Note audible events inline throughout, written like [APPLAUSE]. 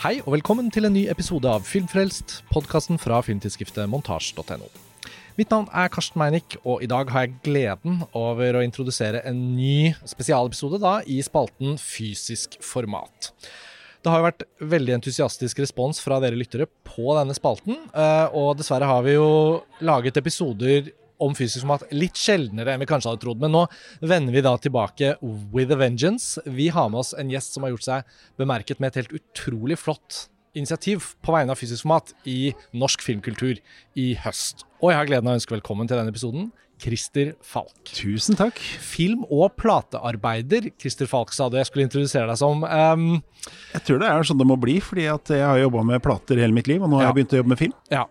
Hei og velkommen til en ny episode av Filmfrelst, podkasten fra filmtidsskriftet montasj.no. Mitt navn er Karsten Meinick, og i dag har jeg gleden over å introdusere en ny spesialepisode da, i spalten Fysisk format. Det har jo vært veldig entusiastisk respons fra dere lyttere på denne spalten, eh, og dessverre har vi jo laget episoder om fysisk mat litt sjeldnere enn vi kanskje hadde trodd. Men nå vender vi da tilbake with a vengeance. Vi har med oss en gjest som har gjort seg bemerket med et helt utrolig flott initiativ på vegne av fysisk mat i norsk filmkultur i høst. Og jeg har gleden av å ønske velkommen til denne episoden. Christer Falk. Tusen takk. Film- og platearbeider, Christer Falk sa du jeg skulle introdusere deg som. Um, jeg tror det er sånn det må bli, fordi jeg har jobba med plater hele mitt liv, og nå har ja. jeg begynt å jobbe med film. Ja,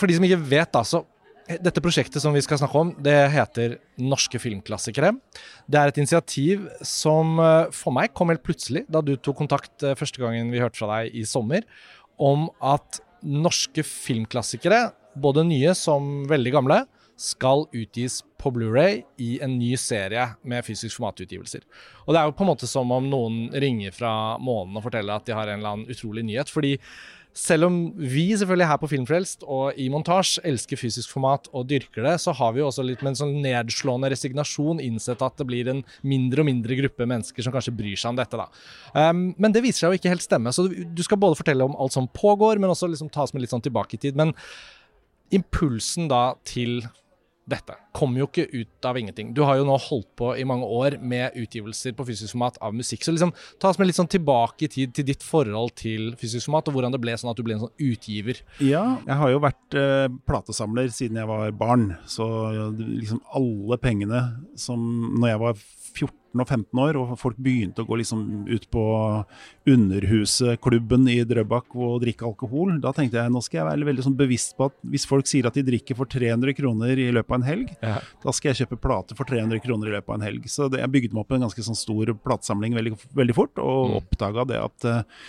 For de som ikke vet, da, så dette prosjektet som vi skal snakke om, det heter Norske filmklassikere. Det er et initiativ som eh, for meg kom helt plutselig da du tok kontakt eh, første gangen vi hørte fra deg i sommer, om at norske filmklassikere, både nye som veldig gamle, skal utgis på Blu-ray i en ny serie med fysisk formatutgivelser. Og Det er jo på en måte som om noen ringer fra månen og forteller at de har en eller annen utrolig nyhet. fordi selv om vi selvfølgelig her på Filmfrelst og i montasje elsker fysisk format og dyrker det, så har vi jo også litt med en sånn nedslående resignasjon innsett at det blir en mindre og mindre gruppe mennesker som kanskje bryr seg om dette. da. Um, men det viser seg jo ikke helt stemme. Så du skal både fortelle om alt som pågår, men også liksom ta oss med litt sånn tilbake i tid. Men impulsen da til dette kommer jo ikke ut av ingenting. Du har jo nå holdt på i mange år med utgivelser på fysisk format av musikk. Så liksom, ta oss med litt sånn tilbake i tid til ditt forhold til fysisk format, og hvordan det ble sånn at du ble en sånn utgiver. Ja, jeg har jo vært eh, platesamler siden jeg var barn. Så liksom alle pengene som Når jeg var 14 og 15 år, og folk begynte å gå liksom ut på Underhuset-klubben i Drøbak og drikke alkohol. Da tenkte jeg nå skal jeg være veldig sånn bevisst på at hvis folk sier at de drikker for 300 kroner i løpet av en helg, ja. da skal jeg kjøpe plate for 300 kroner i løpet av en helg. Så det, jeg bygde meg opp en ganske sånn stor platesamling veldig, veldig fort, og mm. oppdaga det at uh,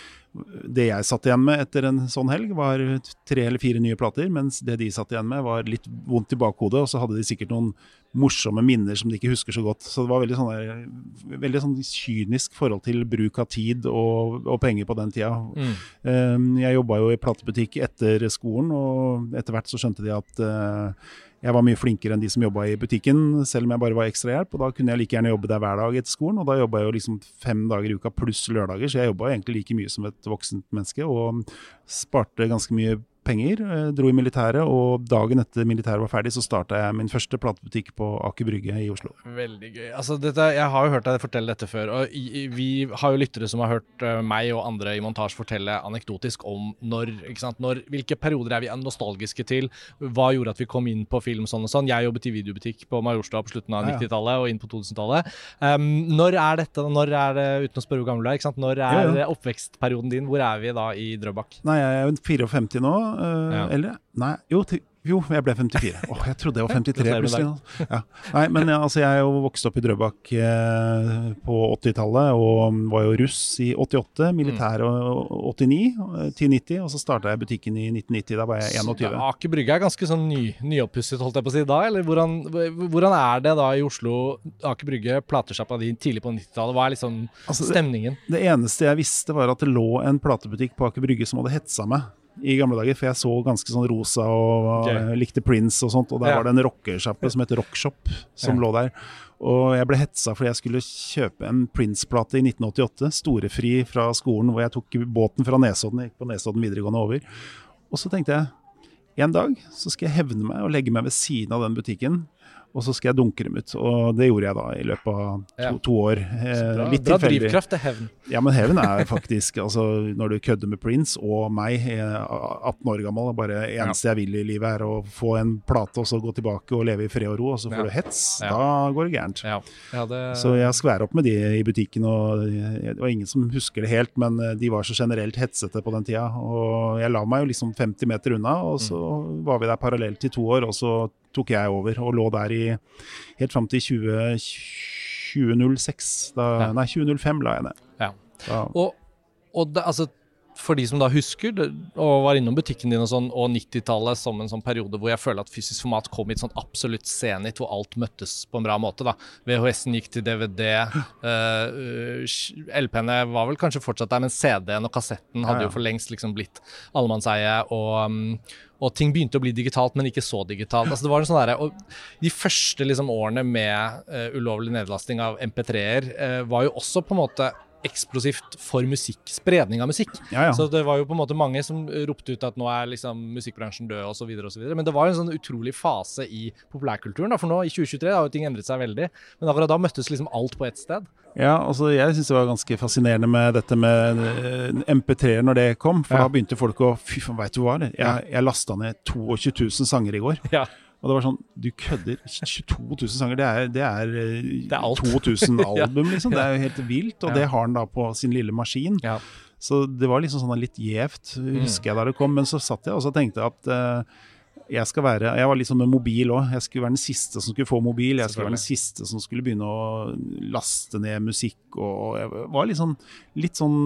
det jeg satt igjen med etter en sånn helg, var tre eller fire nye plater, mens det de satt igjen med, var litt vondt i bakhodet, og så hadde de sikkert noen morsomme minner som de ikke husker så godt. Så det var veldig, sånn veldig sånn kynisk forhold til bruk av tid og, og penger på den tida. Mm. Um, jeg jobba jo i platebutikk etter skolen, og etter hvert så skjønte de at uh, jeg var mye flinkere enn de som jobba i butikken, selv om jeg bare var ekstrahjelp. Og da kunne jeg like gjerne jobbe der hver dag etter skolen, og da jobba jeg jo liksom fem dager i uka pluss lørdager, så jeg jobba egentlig like mye som et voksent menneske, og sparte ganske mye penger, eh, dro i militæret, og dagen etter militæret var ferdig, så starta jeg min første platebutikk på Aker Brygge i Oslo. Veldig gøy. Altså, dette, jeg har jo hørt deg fortelle dette før, og vi har jo lyttere som har hørt eh, meg og andre i montasje fortelle anekdotisk om når, når, Hvilke perioder er vi nostalgiske til? Hva gjorde at vi kom inn på film sånn og sånn? Jeg jobbet i videobutikk på Majorstua på slutten av 90-tallet og inn på 2000-tallet. Um, når er dette, når er det, uten å spørre hvor gammel du er, når er ja, ja. oppvekstperioden din? Hvor er vi da i Drøbak? Nei, jeg er 54 nå. Uh, ja. Eller? Nei, jo, jo, jeg ble 54. Åh, oh, jeg trodde jeg var [LAUGHS] 53 plutselig. Ja. Nei, men ja, altså, jeg er jo vokst opp i Drøbak eh, på 80-tallet og var jo russ i 88, militær og 89 til 90, og så starta jeg butikken i 1990. Da var jeg 21. Så, Aker Brygge er ganske sånn ny, nyoppusset, holdt jeg på å si da, eller hvordan, hvordan, er det da i Oslo, Aker Brygge, platesjappa di tidlig på 90-tallet? Hva er liksom altså, stemningen? Det, det eneste jeg visste, var at det lå en platebutikk på Aker Brygge som hadde hetsa meg i gamle dager, for jeg så ganske sånn rosa og okay. likte Prince og sånt. Og der ja. var det en rockesjappe som het Rockshop, som ja. lå der. Og jeg ble hetsa fordi jeg skulle kjøpe en Prince-plate i 1988, storefri fra skolen, hvor jeg tok båten fra Nesodden, jeg gikk på Nesodden videregående over. Og så tenkte jeg en dag så skal jeg hevne meg og legge meg ved siden av den butikken og så skal jeg dunke dem ut. Og det gjorde jeg da i løpet av to, ja. to år. Eh, bra, litt bra drivkraft til hevn. Ja, men hevn er [LAUGHS] faktisk altså, Når du kødder med Prince og meg, 18 år gammel, bare eneste ja. jeg vil i livet er å få en plate og så gå tilbake og leve i fred og ro, og så får ja. du hets. Da går det gærent. Det... Så jeg skværer opp med de i butikken, og det var ingen som husker det helt, men eh, de var så generelt hetsete på den tida. Og jeg la meg jo liksom 50 meter unna, og så mm. var vi der parallelt i to år, og så tok jeg over og lå der i helt fram til 20, 2006. Da, ja. Nei, 2005 la jeg ned. Ja. Og, og det, altså for de som da husker og var innom butikken din og sånn, og 90-tallet som en sånn periode hvor jeg føler at fysisk format kom i et sånn absolutt senit, hvor alt møttes på en bra måte. da. VHS-en gikk til DVD. Uh, uh, LP-ene var vel kanskje fortsatt der, men CD-en og kassetten hadde jo for lengst liksom blitt allemannseie. Og, um, og ting begynte å bli digitalt, men ikke så digitalt. Altså, det var en sånn der, og De første liksom, årene med uh, ulovlig nedlasting av MP3-er uh, var jo også på en måte eksplosivt for musikk, spredning av musikk. Ja, ja. Så det var jo på en måte mange som ropte ut at nå er liksom musikkbransjen død osv. osv. Men det var en sånn utrolig fase i populærkulturen. Da. For nå i 2023 har jo ting endret seg veldig. Men akkurat da møttes liksom alt på ett sted. Ja, altså jeg syns det var ganske fascinerende med dette med eh, MP3-er når det kom. For ja. da begynte folk å Fy faen, veit du hva? Jeg, jeg lasta ned 22 000 sanger i går. Ja. Og det var sånn Du kødder. 22 000 sanger, det er, det er, eh, det er 2000 [LAUGHS] album, liksom. Det er jo helt vilt. Og ja. det har han da på sin lille maskin. Ja. Så det var liksom sånn litt gjevt, husker jeg da det kom. Men så satt jeg og tenkte at uh, jeg skal være Jeg var litt sånn med mobil òg. Jeg skulle være den siste som skulle få mobil. Jeg skulle være den siste som skulle begynne å laste ned musikk. Og jeg var litt sånn, litt sånn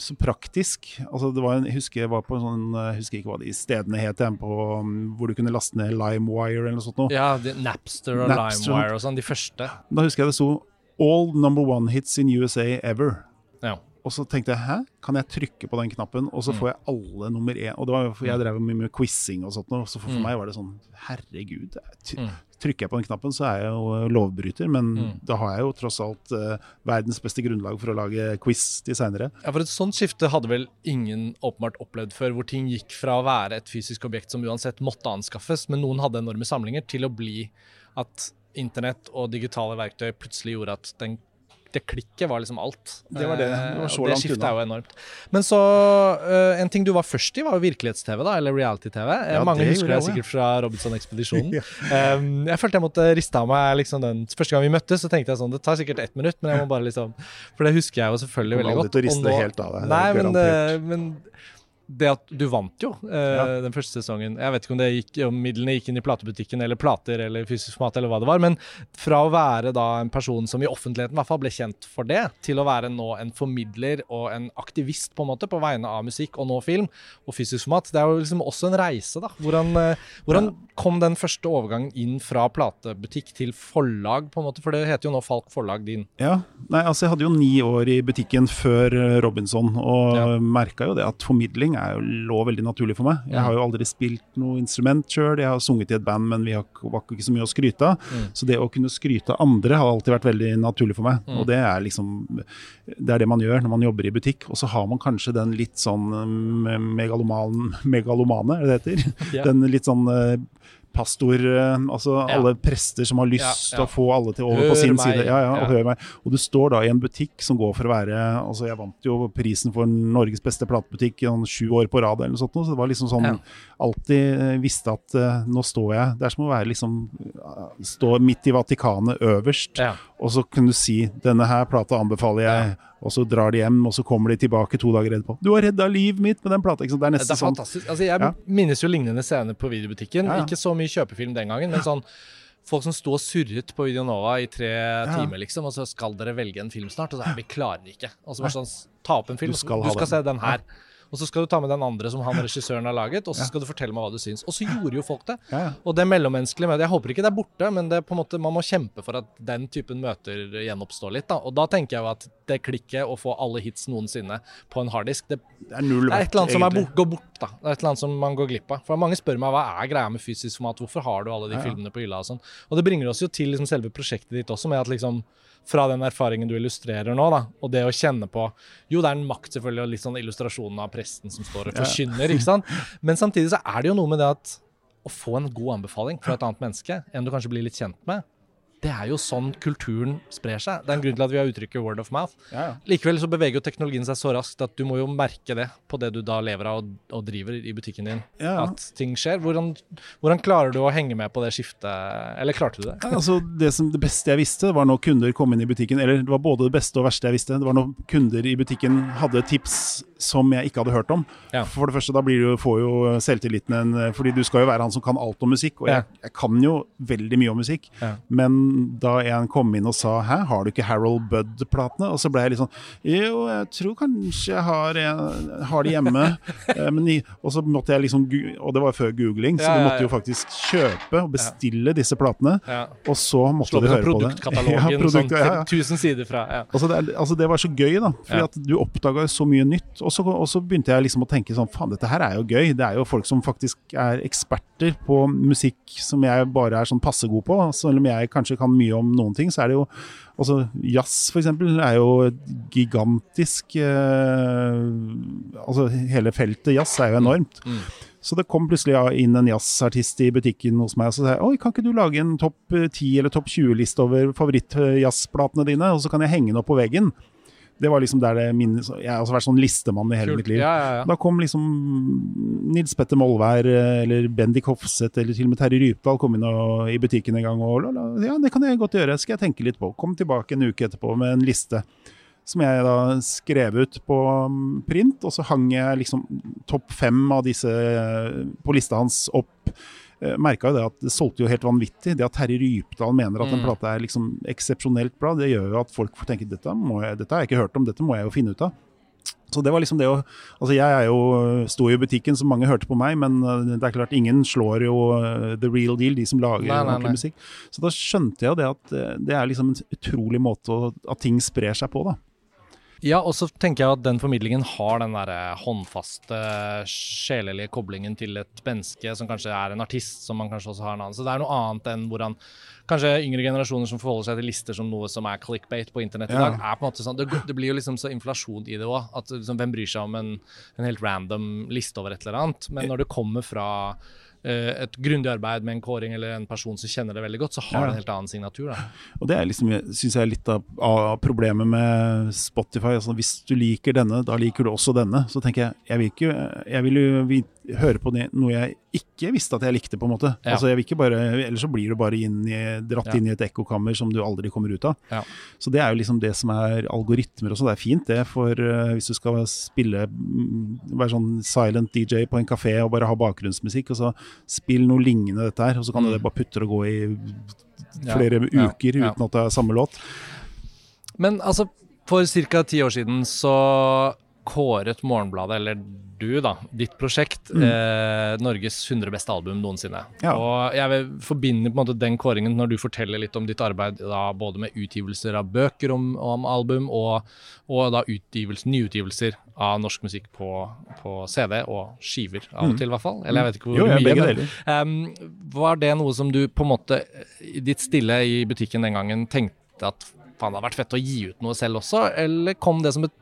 så praktisk. Altså det var en, jeg husker jeg var på en sånn Jeg husker ikke hva de stedene het, på, um, hvor du kunne laste ned LimeWire eller noe sånt. Noe. Ja, Napster og Napster, LimeWire og sånn. De første. Da husker jeg det sto All number one hits in USA ever. Og så tenkte jeg hæ, kan jeg trykke på den knappen, og så mm. får jeg alle nummer én. Og det var, jeg mm. drev mye med quizing og sånt, og så for, mm. meg var det sånn herregud. Trykker jeg på den knappen, så er jeg jo lovbryter, men mm. da har jeg jo tross alt uh, verdens beste grunnlag for å lage quiz til seinere. Ja, for et sånt skifte hadde vel ingen åpenbart opplevd før, hvor ting gikk fra å være et fysisk objekt som uansett måtte anskaffes, men noen hadde enorme samlinger, til å bli at internett og digitale verktøy plutselig gjorde at den det klikket var liksom alt. Det var det. Det var så det langt unna. er jo enormt. Men så uh, En ting du var først i, var jo virkelighets-TV, da, eller reality-TV. Eh, ja, Mange husker deg sikkert fra Robinson-ekspedisjonen. [LAUGHS] ja. um, jeg følte jeg måtte riste av meg liksom den Første gang vi møttes, så tenkte jeg sånn Det tar sikkert ett minutt, men jeg må bare liksom For det husker jeg jo selvfølgelig veldig godt. Du kommer aldri til å riste nå, helt av deg. Nei, men, uh, men det at du vant jo eh, ja. den første sesongen. Jeg vet ikke om, det gikk, om midlene gikk inn i platebutikken eller plater eller fysisk mat eller hva det var, men fra å være da en person som i offentligheten i hvert fall ble kjent for det, til å være nå en formidler og en aktivist på en måte på vegne av musikk og nå film og fysisk format, det er jo liksom også en reise, da. Hvordan, eh, hvordan ja. kom den første overgangen inn fra platebutikk til forlag, på en måte? For det heter jo nå Falk Forlag din. Ja, nei altså jeg hadde jo ni år i butikken før eh, Robinson, og ja. merka jo det at formidling er jo lå veldig naturlig for meg. Jeg har jo aldri spilt noe instrument sjøl. Jeg har sunget i et band, men vi har, var ikke så mye å skryte av. Mm. Så det å kunne skryte av andre har alltid vært veldig naturlig for meg. Mm. Og det er liksom Det er det man gjør når man jobber i butikk. Og så har man kanskje den litt sånn eh, megaloman, [LAUGHS] megalomane, er det det heter? Yeah. Den litt sånn eh, pastor, eh, altså ja. alle prester som har lyst til ja, ja. å få alle til over hør på sin meg. side. Ja, ja, og hør meg. Og du står da i en butikk som går for å være altså Jeg vant jo prisen for Norges beste platebutikk i sju år på rad, eller noe sånt, så det var liksom sånn Alltid eh, visste at uh, nå står jeg Det er som å være liksom Stå midt i Vatikanet øverst, og så kunne du si denne her plata anbefaler jeg. Og så drar de hjem, og så kommer de tilbake to dager etterpå. 'Du har redda livet mitt med den plata!' Det er nesten sånn. Altså, jeg ja. minnes jo lignende scener på videobutikken. Ja, ja. Ikke så mye kjøpefilm den gangen, men sånn folk som sto og surret på Videonova i tre timer, liksom, og så skal dere velge en film snart, og så er vi klarer ikke. Og så bare sånn, ta opp en film, du skal, du skal se den her. Og så skal du ta med den andre som han regissøren har laget, og så skal du fortelle meg hva du syns. Og så gjorde jo folk det. Og det mellommenneskelige det. Jeg håper ikke det er borte, men det er på en måte, man må kjempe for at den typen møter gjenoppstår litt. da. Og da tenker jeg jo at det klikket å få alle hits noensinne på en harddisk, det, det, er null det er et eller annet som er bort, går bort. da. Det er et eller annet som man går glipp av. For Mange spør meg hva er greia med fysisk format, hvorfor har du alle de filmene på hylla og sånn. Og det bringer oss jo til liksom selve prosjektet ditt også, med at liksom fra den erfaringen du illustrerer nå, da, og det å kjenne på Jo, det er en makt, selvfølgelig, og litt sånn illustrasjonen av presten som står og forkynner, ikke sant? [LAUGHS] Men samtidig så er det jo noe med det at å få en god anbefaling fra et annet menneske, enn du kanskje blir litt kjent med, det er jo sånn kulturen sprer seg. Det er en grunn til at vi har uttrykket 'word of mouth'. Ja, ja. Likevel så beveger jo teknologien seg så raskt at du må jo merke det på det du da lever av og, og driver i butikken din. Ja, at ting skjer. Hvordan, hvordan, klarer du å henge med på det skiftet? Eller klarte du det? altså det, som, det, beste jeg visste, var når kunder kom inn i butikken. Eller det var både det beste og verste jeg visste. Det var når kunder i butikken hadde tips som jeg ikke hadde hørt om. For det første, da blir du, får jo selvtilliten en Fordi du skal jo være han som kan alt om musikk. Og jeg, jeg kan jo veldig mye om musikk. men da en kom inn og sa 'hæ, har du ikke Harold Budd-platene?' Og så ble jeg litt sånn 'jo, jeg tror kanskje jeg har, jeg har det hjemme'. [LAUGHS] Eh, men, og så måtte jeg liksom Og det var før googling, så du måtte jo faktisk kjøpe og bestille disse platene. Og så måtte du høre på det. [LAUGHS] Ja, produkt, sånn tusen sider fra. Altså det, altså, det, var så gøy, da. Fordi at du oppdaga så mye nytt. Og så, og så begynte jeg liksom å tenke sånn Faen, dette her er jo gøy. Det er jo folk som faktisk er eksperter på musikk som jeg bare er sånn passe god på. Selv om jeg kanskje kan mye om noen ting, så er det jo Altså, jazz eksempel, er jo gigantisk eh, Altså, hele feltet jazz er jo enormt. Mm. Mm. Så det kom plutselig inn en jazzartist i butikken hos meg og så sa jeg, oi, kan ikke du lage en topp 10 eller topp 20-liste over favorittjazzplatene dine, og så kan jeg henge den opp på veggen. Det var liksom der det minnes Jeg har også vært sånn listemann i hele Kult. mitt liv. Ja, ja, ja. Da kom liksom Nils Petter Molvær eh, eller Bendik Hofseth eller til og med Terje Rypdal kom inn og, i butikken en gang og Ja, det kan jeg godt gjøre, skal jeg tenke litt på. Kom tilbake en uke etterpå med en liste som jeg da skrev ut på mm, print, og så hang jeg liksom topp fem av disse eh, på lista hans opp merka jo det at det solgte jo helt vanvittig. Det at Terje Rypdal mener at en mm. plate er liksom eksepsjonelt bra, det gjør jo at folk får tenke dette, jeg, dette har jeg ikke hørt om, dette må jeg jo finne ut av. Så det var liksom det å Altså jeg er jo sto i butikken, så mange hørte på meg, men eh, det er klart ingen slår jo the real deal, de som lager nei, nei, nei. musikk. Så da skjønte jeg jo det at det er liksom en utrolig måte å, at ting sprer seg på, da. Ja, og så tenker jeg at den formidlingen har den der håndfaste, sjelelige koblingen til et menneske som kanskje er en artist, som man kanskje også har en annen. Så det er noe annet enn hvordan kanskje yngre generasjoner som forholder seg til lister som noe som er clickbait på internett i dag, er på en måte sånn Det, det blir jo liksom så inflasjon i det òg. At liksom, hvem bryr seg om en, en helt random liste over et eller annet? Men når det kommer fra Eh, et grundig arbeid med en kåring eller en person som kjenner det veldig godt, så har det en helt annen signatur. Da. Og Det er liksom, synes jeg er litt av, av, problemet med Spotify. Altså, hvis du liker denne, da liker du også denne. Så tenker jeg jeg vil, ikke, jeg vil jo høre på det, noe jeg ikke visste at jeg likte, på en måte. Ja. Altså, jeg vil ikke bare, Ellers så blir du bare inn i, dratt ja. inn i et ekkokammer som du aldri kommer ut av. Ja. Så det er jo liksom det som er algoritmer også. Det er fint det, for uh, hvis du skal spille mm, Være sånn silent DJ på en kafé og bare ha bakgrunnsmusikk, og så spill noe lignende dette her, og så kan mm. du bare putte og gå i flere uker uten at det er samme låt. Men altså, for ca. ti år siden så kåret Morgenbladet, eller du, da, ditt prosjekt, mm. eh, Norges 100 beste album noensinne. Ja. Og jeg vil forbinde på en måte den kåringen når du forteller litt om ditt arbeid da, både med utgivelser av bøker om, om album, og, og da nyutgivelser av norsk musikk på, på, CD og skiver, av og mm. til i hvert fall. Eller jeg vet ikke hvor jo, mye. Begge deler. Um, var det noe som du på en måte, i ditt stille i butikken den gangen, tenkte at faen, det hadde vært fett å gi ut noe selv også, eller kom det som et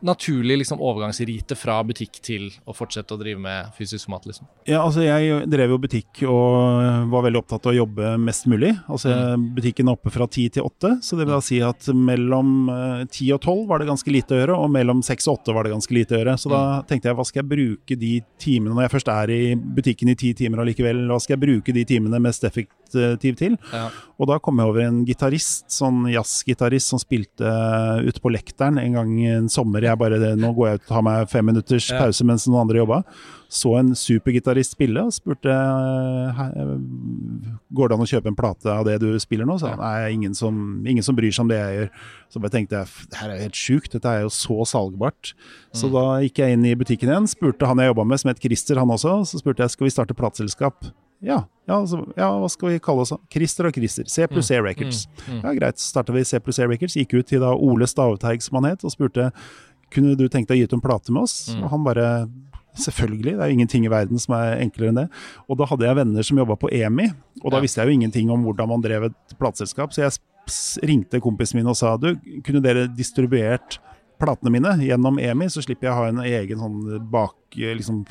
naturlig liksom, overgangsrite fra butikk til å fortsette å drive med fysisk mat? Liksom? Ja, altså Jeg drev jo butikk og var veldig opptatt av å jobbe mest mulig. Altså mm. Butikken er oppe fra ti til åtte, så det vil da si at mellom eh, ti og tolv var det ganske lite å gjøre, og mellom seks og åtte var det ganske lite å gjøre. Så mm. da tenkte jeg hva skal jeg bruke de timene, når jeg først er i butikken i ti timer allikevel, hva skal jeg bruke de timene mest effektivt til? Ja. Og da kom jeg over en gitarist, sånn jazzgitarist, som spilte ute på Lekteren en gang en sommer jeg bare Nå går jeg ut og tar meg fem minutters pause mens noen andre jobba. Så en supergitarist spille og spurte går det an å kjøpe en plate av det du spiller nå. Så han nei, ingen som, ingen som bryr seg om det jeg gjør. Så bare tenkte jeg det her er jo helt sjukt, dette er jo så salgbart. Så mm. da gikk jeg inn i butikken igjen, spurte han jeg jobba med, som het Christer, han også. Så spurte jeg skal vi starte plateselskap. Ja, ja, så, ja, hva skal vi kalle oss? Christer og Christer. C pluss C mm. Records. Mm. Mm. Ja, Greit, så starta vi C pluss C Records. Gikk ut til da Ole Stavteig, som han het, og spurte kunne du tenkt deg å gi ut en plate med oss? Mm. Og han bare Selvfølgelig, det er jo ingenting i verden som er enklere enn det. Og da hadde jeg venner som jobba på EMI, og da ja. visste jeg jo ingenting om hvordan man drev et plateselskap, så jeg ringte kompisen min og sa du, kunne dere distribuert platene mine gjennom EMI, så slipper jeg å ha en egen sånn bak liksom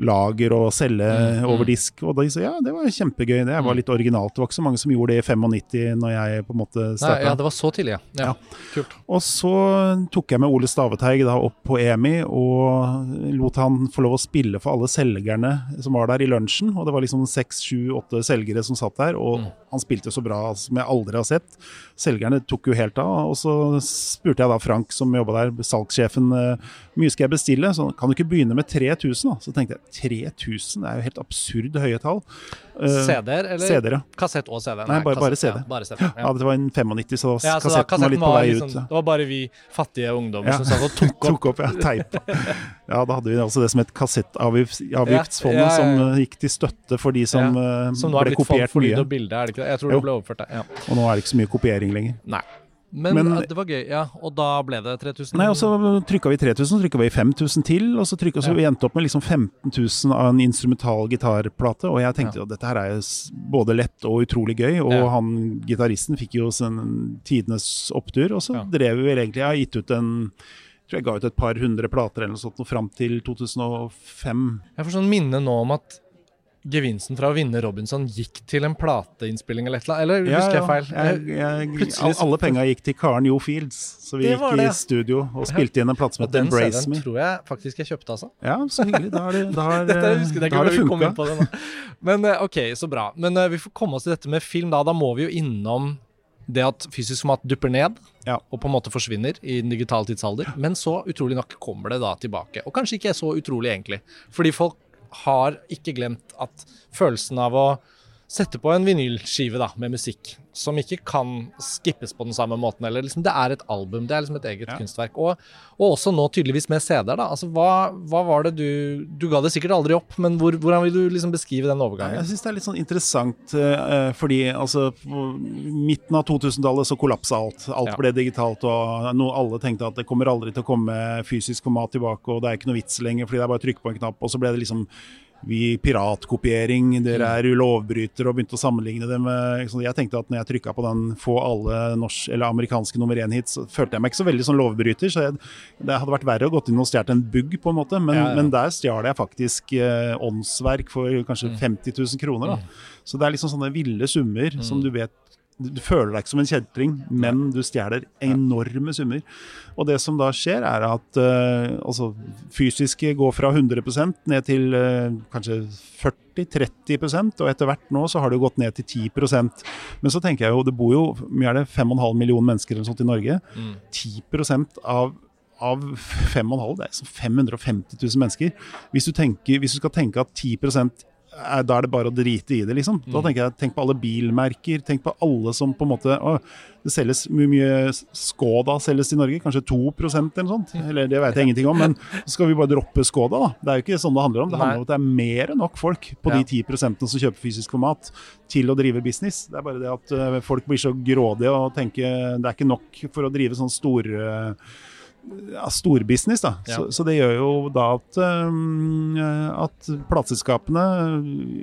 lager og selge mm, mm. over disk. Og de sa ja, det var kjempegøy. Det var mm. litt originalt. Det var ikke så mange som gjorde det i 95 når jeg på en måte starta. Ja, det var så tidlig, ja. ja. Kult. Og så tok jeg med Ole Staveteig da opp på EMI og lot han få lov å spille for alle selgerne som var der i lunsjen. Og det var liksom seks, sju, åtte selgere som satt der, og mm. han spilte så bra som jeg aldri har sett. Selgerne tok jo helt av. Og så spurte jeg da Frank som jobba der, salgssjefen, eh, mye skal jeg bestille? Så kan du ikke begynne med 3000, da? Så tenkte jeg 3000, det er jo helt absurd høye tall. Uh, CD-er, eller CD kassett og CD? Nei, bare, bare CD. Ja, bare CD ja. ja. det var en 95, så, ja, så kassetten, kassetten, var litt på vei liksom, ut. Det var bare vi fattige ungdommer som satt og tok [LAUGHS] opp. tok opp ja, teip. ja, da hadde vi altså det som het Kassettavgiftsfondet, som gikk til støtte for de som, som ble kopiert mye. Lyd og bilde, er det ikke det? Jeg tror jo. det ble overført, ja. Og nå er det ikke så mye kopiering lenger. Nei. Men, Men, det var gøy, ja. Og da ble det 3000? Nei, og så trykka vi 3000, så trykka vi 5000 til, og så, trykket, så ja. vi endte opp med liksom 15 000 av en instrumental gitarplate. Og jeg tenkte jo ja. dette her er jo både lett og utrolig gøy, og ja. han gitaristen fikk jo tidenes opptur. Og så drev vi vel egentlig Jeg har gitt ut en tror jeg ga ut et par hundre plater eller noe sånt fram til 2005. Jeg får sånn minne nå om at gevinsten fra å vinne Robinson gikk til en plateinnspilling eller et eller annet? Eller husker jeg feil? Jeg, jeg, jeg, alle penga gikk til Karen Jo Fields, så vi gikk i studio og spilte inn en plate som het Embrace Me. Den tror jeg faktisk jeg kjøpte, altså. Ja, så hyggelig. Da har det, [LAUGHS] da har, dette, husker jeg da har det funka. Men eh, ok, så bra. Men uh, vi får komme oss til dette med film, da. Da må vi jo innom det at fysisk format dupper ned ja. og på en måte forsvinner i den digitale tidsalder. Men så utrolig nok kommer det da tilbake. Og kanskje ikke så utrolig, egentlig. Fordi folk har ikke glemt at følelsen av å sette på en vinylskive da, med musikk, som ikke kan skippes på den samme måten. Eller liksom, det er et album, det er liksom et eget ja. kunstverk. Og, og, også nå tydeligvis med CD-er. da, altså hva, hva, var det du Du ga det sikkert aldri opp, men hvor, hvordan vil du liksom beskrive den overgangen? Jeg syns det er litt sånn interessant, uh, fordi altså på midten av 2000-tallet så kollapsa alt. Alt ja. ble digitalt, og no, alle tenkte at det kommer aldri til å komme fysisk format tilbake, og det er ikke noe vits lenger, fordi det er bare å trykke på en knapp. Og så ble det liksom vi piratkopiering, dere er lovbrytere, og begynte å sammenligne det med liksom, Jeg tenkte at når jeg trykka på den 'få alle norsk, eller amerikanske nummer én-hits', så følte jeg meg ikke så veldig sånn lovbryter. Så jeg, det hadde vært verre å gått inn og stjålet en bugg, på en måte. Men, ja, ja. men der stjal jeg faktisk eh, åndsverk for kanskje 50 mm. 000 kroner. Da. Mm. Så det er liksom sånne ville summer mm. som du vet du føler deg ikke som en kjeltring, men du stjeler enorme summer. Og det som da skjer, er at uh, altså, fysiske går fra 100 ned til uh, kanskje 40-30% og etter hvert nå så har det gått ned til 10% Men så tenker jeg jo, det bor jo mye er det, 5,5 millioner mennesker eller sånt i Norge. Mm. 10% av av 5,5, det er 550 000 mennesker. Hvis du, tenker, hvis du skal tenke at 10 da er det bare å drite i det, liksom. Da mm. tenker jeg, Tenk på alle bilmerker. Tenk på alle som på en måte å, Det selges mye, mye Skoda selges i Norge, kanskje 2% eller noe sånt. Eller det vet jeg ingenting om, men så skal vi bare droppe Skoda, da. Det er jo ikke sånn det handler om. Det handler om at det er mer enn nok folk på de 10% som kjøper fysisk format til å drive business. Det er bare det at uh, folk blir så grådige og tenker det er ikke nok for å drive sånn store ja, storbusiness. da. Ja. Så, så, det gjør jo da at, um, at plateselskapene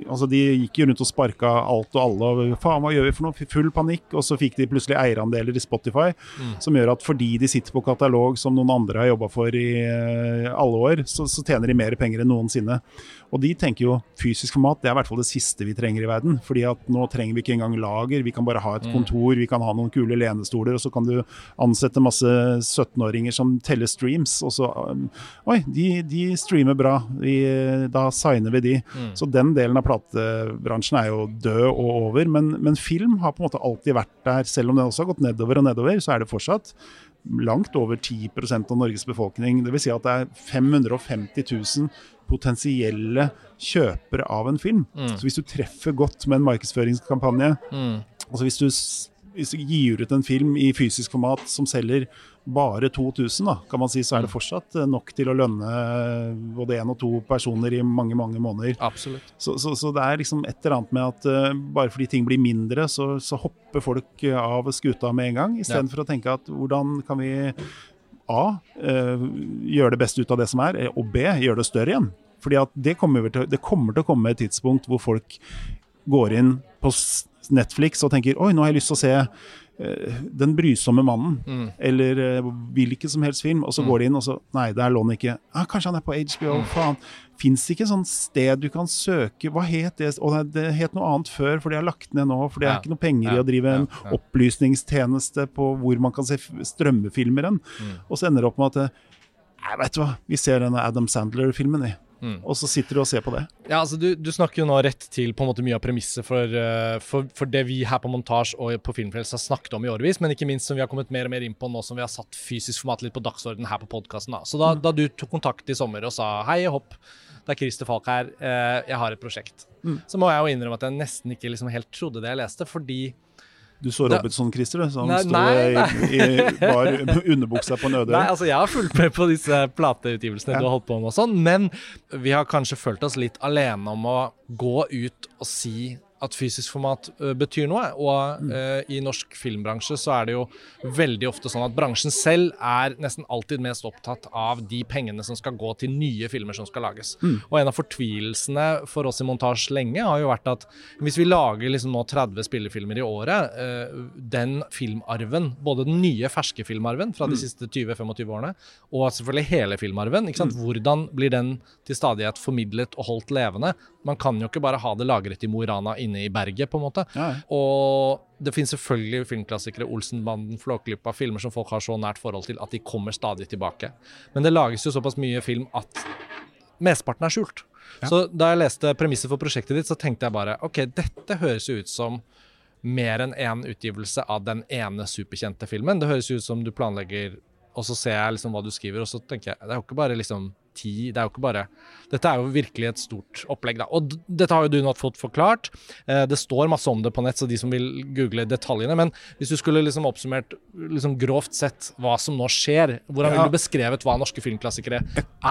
altså De gikk jo rundt og sparka alt og alle. og Faen, hva gjør vi for noe? Full panikk. Og så fikk de plutselig eierandeler i Spotify, mm. som gjør at fordi de sitter på katalog som noen andre har jobba for i uh, alle år, så, så, tjener de mer penger enn noensinne. Og de tenker jo fysisk format det er i hvert fall det siste vi trenger i verden. fordi at nå trenger vi ikke engang lager, vi kan bare ha et mm. kontor, vi kan ha noen kule lenestoler, og så kan du ansette masse 17-åringer som teller streams. Og så um, Oi, de, de streamer bra, vi, da signer vi de. Mm. Så den delen av platebransjen er jo død og over. Men, men film har på en måte alltid vært der, selv om den også har gått nedover og nedover, så er det fortsatt langt over 10% av Norges befolkning. Dvs. Si at det er 550 000 potensielle kjøpere av en film. Mm. Så hvis du treffer godt med en markedsføringskampanje, mm. altså hvis du, hvis du, gir ut en film i fysisk format som selger bare 2000, da, kan man si, så er det mm. fortsatt nok til å lønne både én og to personer i mange mange måneder. Absolutt. Så, så, så det er liksom et eller annet med at uh, bare fordi ting blir mindre, så, så hopper folk av skuta med en gang, istedenfor ja. å tenke at hvordan kan vi A. Uh, gjøre det beste ut av det som er, og B. gjøre det større igjen. Fordi at det kommer, til, det kommer til å komme et tidspunkt hvor folk går inn på Netflix og tenker oi, nå har jeg lyst til å se uh, Den brysomme mannen, mm. eller uh, hvilken som helst film, og så mm. går de inn og så Nei, der lå han ikke. Ah, kanskje han er på HBO, mm. faen. Fins det ikke et sånt sted du kan søke Hva het det? Og det het noe annet før, for de har lagt ned nå. For det er ja. ikke noe penger ja. i å drive en ja. opplysningstjeneste på hvor man kan se strømmefilmer hen. Mm. Og så ender det opp med at Nei, vet du hva, vi ser denne Adam Sandler-filmen, vi. Mm. Og så sitter du og ser på det. Ja, altså du, du, snakker jo nå rett til på en måte mye av premisset for, uh, for, for, det vi her på Montasj og på Filmfrelst har snakket om i årevis, men ikke minst som vi har kommet mer og mer inn på nå som vi har satt fysisk format litt på dagsorden her på podkasten. Så da, mm. da, du tok kontakt i sommer og sa hei, hopp, det er Christer Falk her, uh, jeg har et prosjekt, mm. så må jeg jo innrømme at jeg nesten ikke liksom helt trodde det jeg leste, fordi du så Robinson-Christer, som nei, sto nei, i, i bar [LAUGHS] underbuksa på øde Nei, altså jeg har fulgt med på disse plateutgivelsene ja. du har holdt på med og sånn, men vi har kanskje følt oss litt alene om å gå ut og si at fysisk format uh, betyr noe. Og uh, i norsk filmbransje så er det jo veldig ofte sånn at bransjen selv er nesten alltid mest opptatt av de pengene som skal gå til nye filmer som skal lages. Mm. Og en av fortvilelsene for oss i montasje lenge har jo vært at hvis vi lager liksom nå 30 spillefilmer i året, uh, den filmarven, både den nye, ferske filmarven fra de mm. siste 20-25 årene, og selvfølgelig hele filmarven, mm. hvordan blir den til stadighet formidlet og holdt levende? Man kan jo ikke bare ha det lagret i Mo i Rana inne i berget, på en måte. Ja. Og det finnes selvfølgelig filmklassikere, Olsenbanden, Flåklypa, filmer som folk har så nært forhold til at de kommer stadig tilbake. Men det lages jo såpass mye film at mesteparten er skjult. Ja. Så da jeg leste premisset for prosjektet ditt, så tenkte jeg bare OK, dette høres jo ut som mer enn én utgivelse av den ene superkjente filmen. Det høres ut som du planlegger og så ser jeg liksom hva du skriver, og så tenker jeg det er jo ikke bare liksom ti Det er jo ikke bare Dette er jo virkelig et stort opplegg, da. Og dette har jo du nå fått forklart. Eh, det står masse om det på nett, så de som vil google detaljene. Men hvis du skulle liksom oppsummert liksom grovt sett hva som nå skjer, hvordan ville du beskrevet hva norske filmklassikere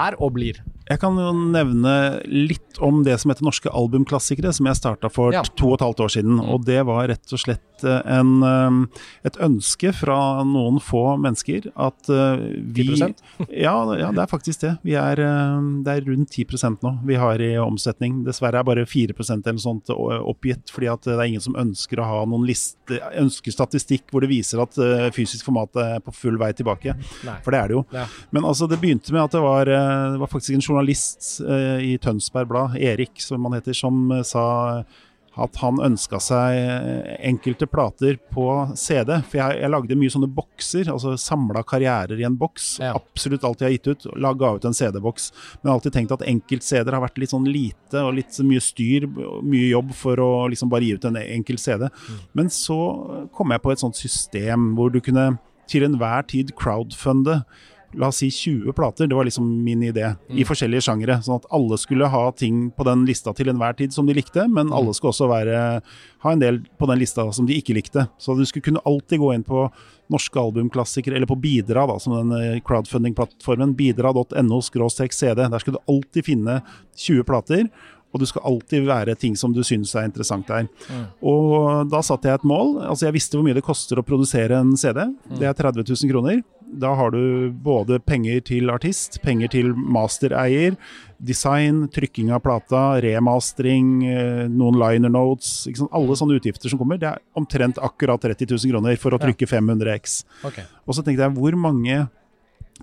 er og blir? Jeg kan jo nevne litt om det som heter norske albumklassikere, som jeg starta for ja. to og et halvt år siden. Og det var rett og slett eh, en, eh, et ønske fra noen få mennesker at vi 10 [LAUGHS] ja, ja, det er faktisk det. Vi er Eh, det er rundt 10% nå vi har i omsetning. Dessverre er bare 4% eller sånt oppgitt, fordi det er ingen som ønsker å ha noen liste, ønsker statistikk hvor det viser at eh, fysisk format er på full vei tilbake. Nei. For det er det jo. Ja. Men altså, det begynte med at det var, eh, det var faktisk en journalist i Tønsberg Blad, Erik som han heter, som sa at han ønska seg enkelte plater på CD. For jeg, jeg lagde mye sånne bokser, altså samla karrierer i en boks. Ja. Absolutt alt jeg har gitt ut. Ga ut en CD-boks. Men jeg har alltid tenkt at enkelt-CD-er har vært litt sånn lite og litt mye styr, mye jobb for å liksom bare gi ut en enkelt CD. Mm. Men så kom jeg på et sånt system hvor du kunne til enhver tid crowdfunde la oss si 20 plater, det var liksom min idé, mm. i forskjellige sjangere. Sånn at alle skulle ha ting på den lista til enhver tid som de likte, men mm. alle skulle også være, ha en del på den lista som de ikke likte. Så du skulle kunne alltid gå inn på norske albumklassikere, eller på Bidra, da, som den eh, crowdfunding-plattformen, bidra.no cd. Der skulle du alltid finne 20 plater. Og du skal alltid være ting som du syns er interessant der. Mm. Og da satte jeg et mål. Altså Jeg visste hvor mye det koster å produsere en CD. Mm. Det er 30 000 kroner. Da har du både penger til artist, penger til mastereier, design, trykking av plata, remastering, eh, noen liner notes. Alle sånne utgifter som kommer. Det er omtrent akkurat 30 000 kroner for å trykke 500 X. Okay. Og så tenkte jeg, hvor mange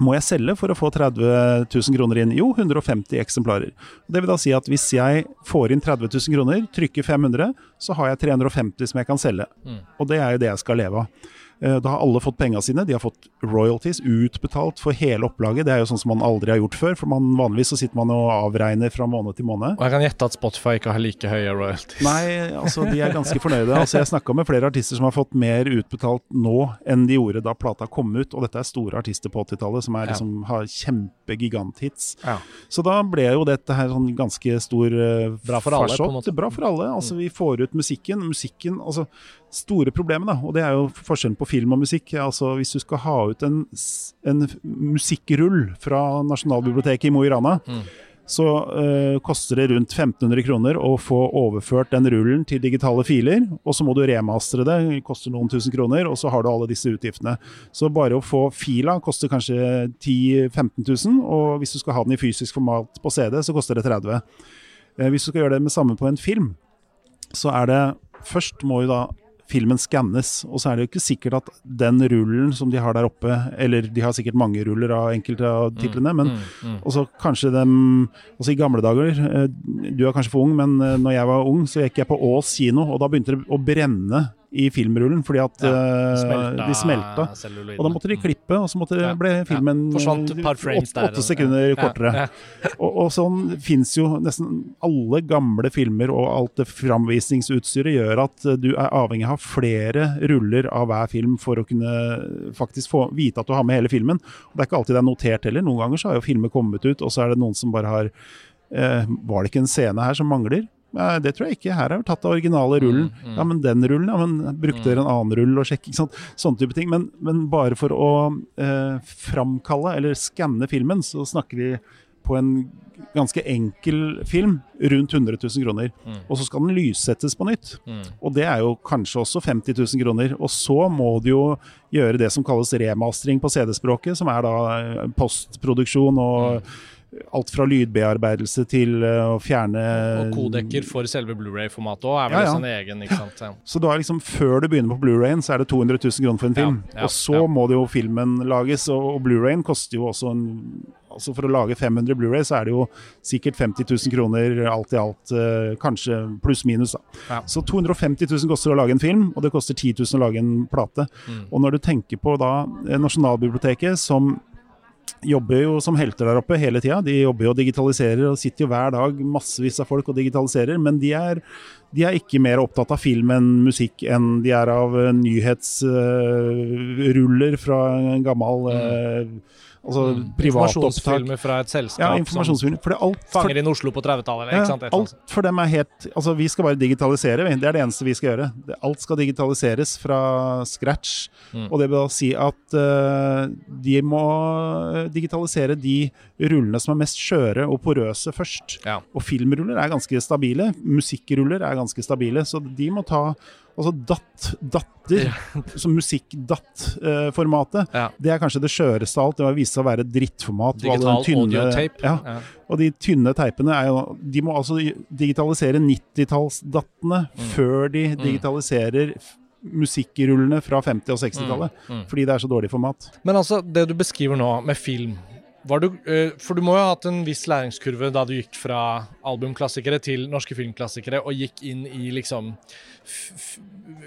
må jeg selge for å få 30 000 kroner inn? Jo, 150 eksemplarer. Det vil da si at hvis jeg får inn 30 000 kroner, trykker 500, så har jeg 350 som jeg kan selge. Mm. Og det er jo det jeg skal leve av. Eh, da har alle fått penga sine. De har fått royalties utbetalt for hele opplaget. Det er jo sånn som man aldri har gjort før. For man, vanligvis så sitter man og avregner fra måned til måned. Og jeg kan gjette at Spotify ikke har like høye royalties. Nei, altså de er ganske fornøyde. Altså Jeg snakka med flere artister som har fått mer utbetalt nå enn de gjorde da plata kom ut. Og dette er store artister på 80-tallet som er, liksom, har kjempegiganthits. Ja. Så da ble jo dette her sånn ganske stor uh, Bra for alle, på en måte. Bra for alle. Altså vi får ut musikken. Musikken, altså store problemet, da, og det er jo forskjellen på film og musikk. altså Hvis du skal ha ut en, en musikkrull fra Nasjonalbiblioteket i Mo i Rana, mm. så uh, koster det rundt 1500 kroner å få overført den rullen til digitale filer. Og så må du remastre det, det koster noen tusen kroner, og så har du alle disse utgiftene. Så bare å få fila koster kanskje 10 000-15 000, og hvis du skal ha den i fysisk format på CD, så koster det 30 uh, Hvis du skal gjøre det med samme på en film, så er det Først må jo da filmen skannes. Og så er det jo ikke sikkert at den rullen som de har der oppe, eller de har sikkert mange ruller av enkelte av mm, titlene, men mm, mm, også kanskje dem også i gamle dager eh, Du er kanskje for ung, men eh, når jeg var ung, så gikk jeg på Ås kino, og da begynte det å brenne i filmrullen fordi at Ja, eh, smelta de smelta. Og da måtte de klippe, og så måtte Ja, ble filmen ja. Åtte, sekunder kortere. Og, og sånn fins jo nesten alle gamle filmer og alt det framvisningsutstyret gjør at du er avhengig av flere ruller av hver film for å kunne faktisk få vite at du har med hele filmen. Og det er ikke alltid det er notert heller. Noen ganger så har jo filmer kommet ut, og så er det noen som bare har eh, Var det ikke en scene her som mangler? Det tror jeg ikke. Her har vi tatt den originale rullen. Mm, mm. Ja, men den rullen, ja, men brukte dere en annen rull og sjekke? Ikke sant? Sånne type ting. Men, men bare for å eh, framkalle eller skanne filmen, så snakker vi på en ganske enkel film rundt 100 000 kroner. Mm. Og så skal den lyssettes på nytt. Mm. Og det er jo kanskje også 50 000 kroner. Og så må du jo gjøre det som kalles remastering på CD-språket, som er da eh, postproduksjon og alt fra lydbearbeidelse til eh, å fjerne Og kodekker for selve Blu-ray-formatet òg er vel Ja, ja. sin egen, ikke sant. Ja. Så da liksom før du begynner på Blu-rayen, så er det 200 000 kroner for en film. Og så må det jo filmen lages, og, og Blu-rayen koster jo også en Altså For å lage 500 Blu-ray så er det jo sikkert 50 000 kroner alt i alt, eh, kanskje pluss-minus. da. Så 250 000 koster å lage en film, og det koster 10 000 å lage en plate. Mm. Og når du tenker på da eh, Nasjonalbiblioteket, som jobber jo som helter der oppe hele tida. De jobber jo og digitaliserer og sitter jo hver dag massevis av folk og digitaliserer. Men de er, de er ikke mer opptatt av film enn musikk enn de er av nyhetsruller uh, fra en gammel uh, altså mm. Informasjonsfilmer fra et selskap Ja, informasjonsfilmer, informasjonsfilm. For det alt for, fanger inn Oslo på 30-tallet. ja, alt for dem er helt Altså, vi skal bare digitalisere. Det er det eneste vi skal gjøre. Det, alt skal digitaliseres fra scratch. Mm. Og det vil da si at uh, de må eh, digitalisere de rullene som er mest skjøre og porøse først. Ja. Og filmruller er ganske stabile. Musikkruller er ganske stabile. Så de må ta Altså DAT, datter, som musikk-DAT-formatet, Ja. det er kanskje det skjøreste av alt. Det har vist seg å være drittformat. Digital audiotape. Ja, Ja. og de tynne teipene er jo De må altså digitalisere 90-tallsdattene Mm. før de digitaliserer f- musikkrullene fra 50- og 60-tallet. Mm. Mm. Fordi det er så dårlig format. Men altså, det du beskriver nå med film du, eh, For du må jo ha hatt en viss læringskurve da du gikk fra albumklassikere til norske filmklassikere og gikk inn i liksom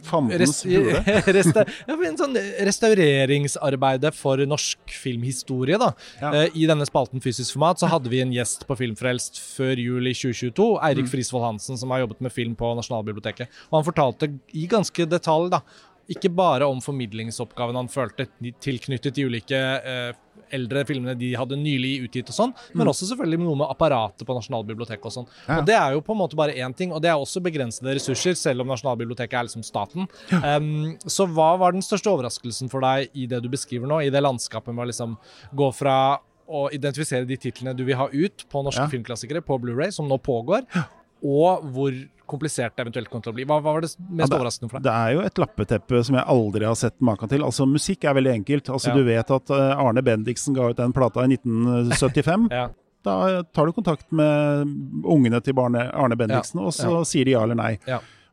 Fandens hule. resta, ja, men sånn restaureringsarbeidet for norsk filmhistorie. da. Ja. Eh, I denne spalten Fysisk format så hadde vi en gjest på Filmfrelst før jul i 2022. Eirik Mm. Frisvold Hansen, som har jobbet med film på Nasjonalbiblioteket. Og han fortalte i ganske detalj da, ikke bare om formidlingsoppgaven han følte tilknyttet de ulike eh, eldre filmene de hadde nylig utgitt og sånn, men også selvfølgelig noe med apparatet på Nasjonalbiblioteket og sånn. Mm. Ja. Og det er jo på en måte bare én ting, og det er også begrensede ressurser, selv om Nasjonalbiblioteket er liksom staten. Um, så hva var den største overraskelsen for deg i det du beskriver nå, i det landskapet med å liksom gå fra å identifisere de titlene du vil ha ut på norske Ja. filmklassikere på Blu-ray, som nå pågår, og hvor komplisert det eventuelt kom til å bli. Hva, hva var det mest Ja, det- overraskende for deg? Det er jo et lappeteppe som jeg aldri har sett maken til. Altså Musikk er veldig enkelt. Altså Ja. Du vet at eh, Arne Bendiksen ga ut den plata i 1975. [LAUGHS] Ja. Da tar du kontakt med ungene til Arne Bendiksen, og så Ja. sier de ja eller nei.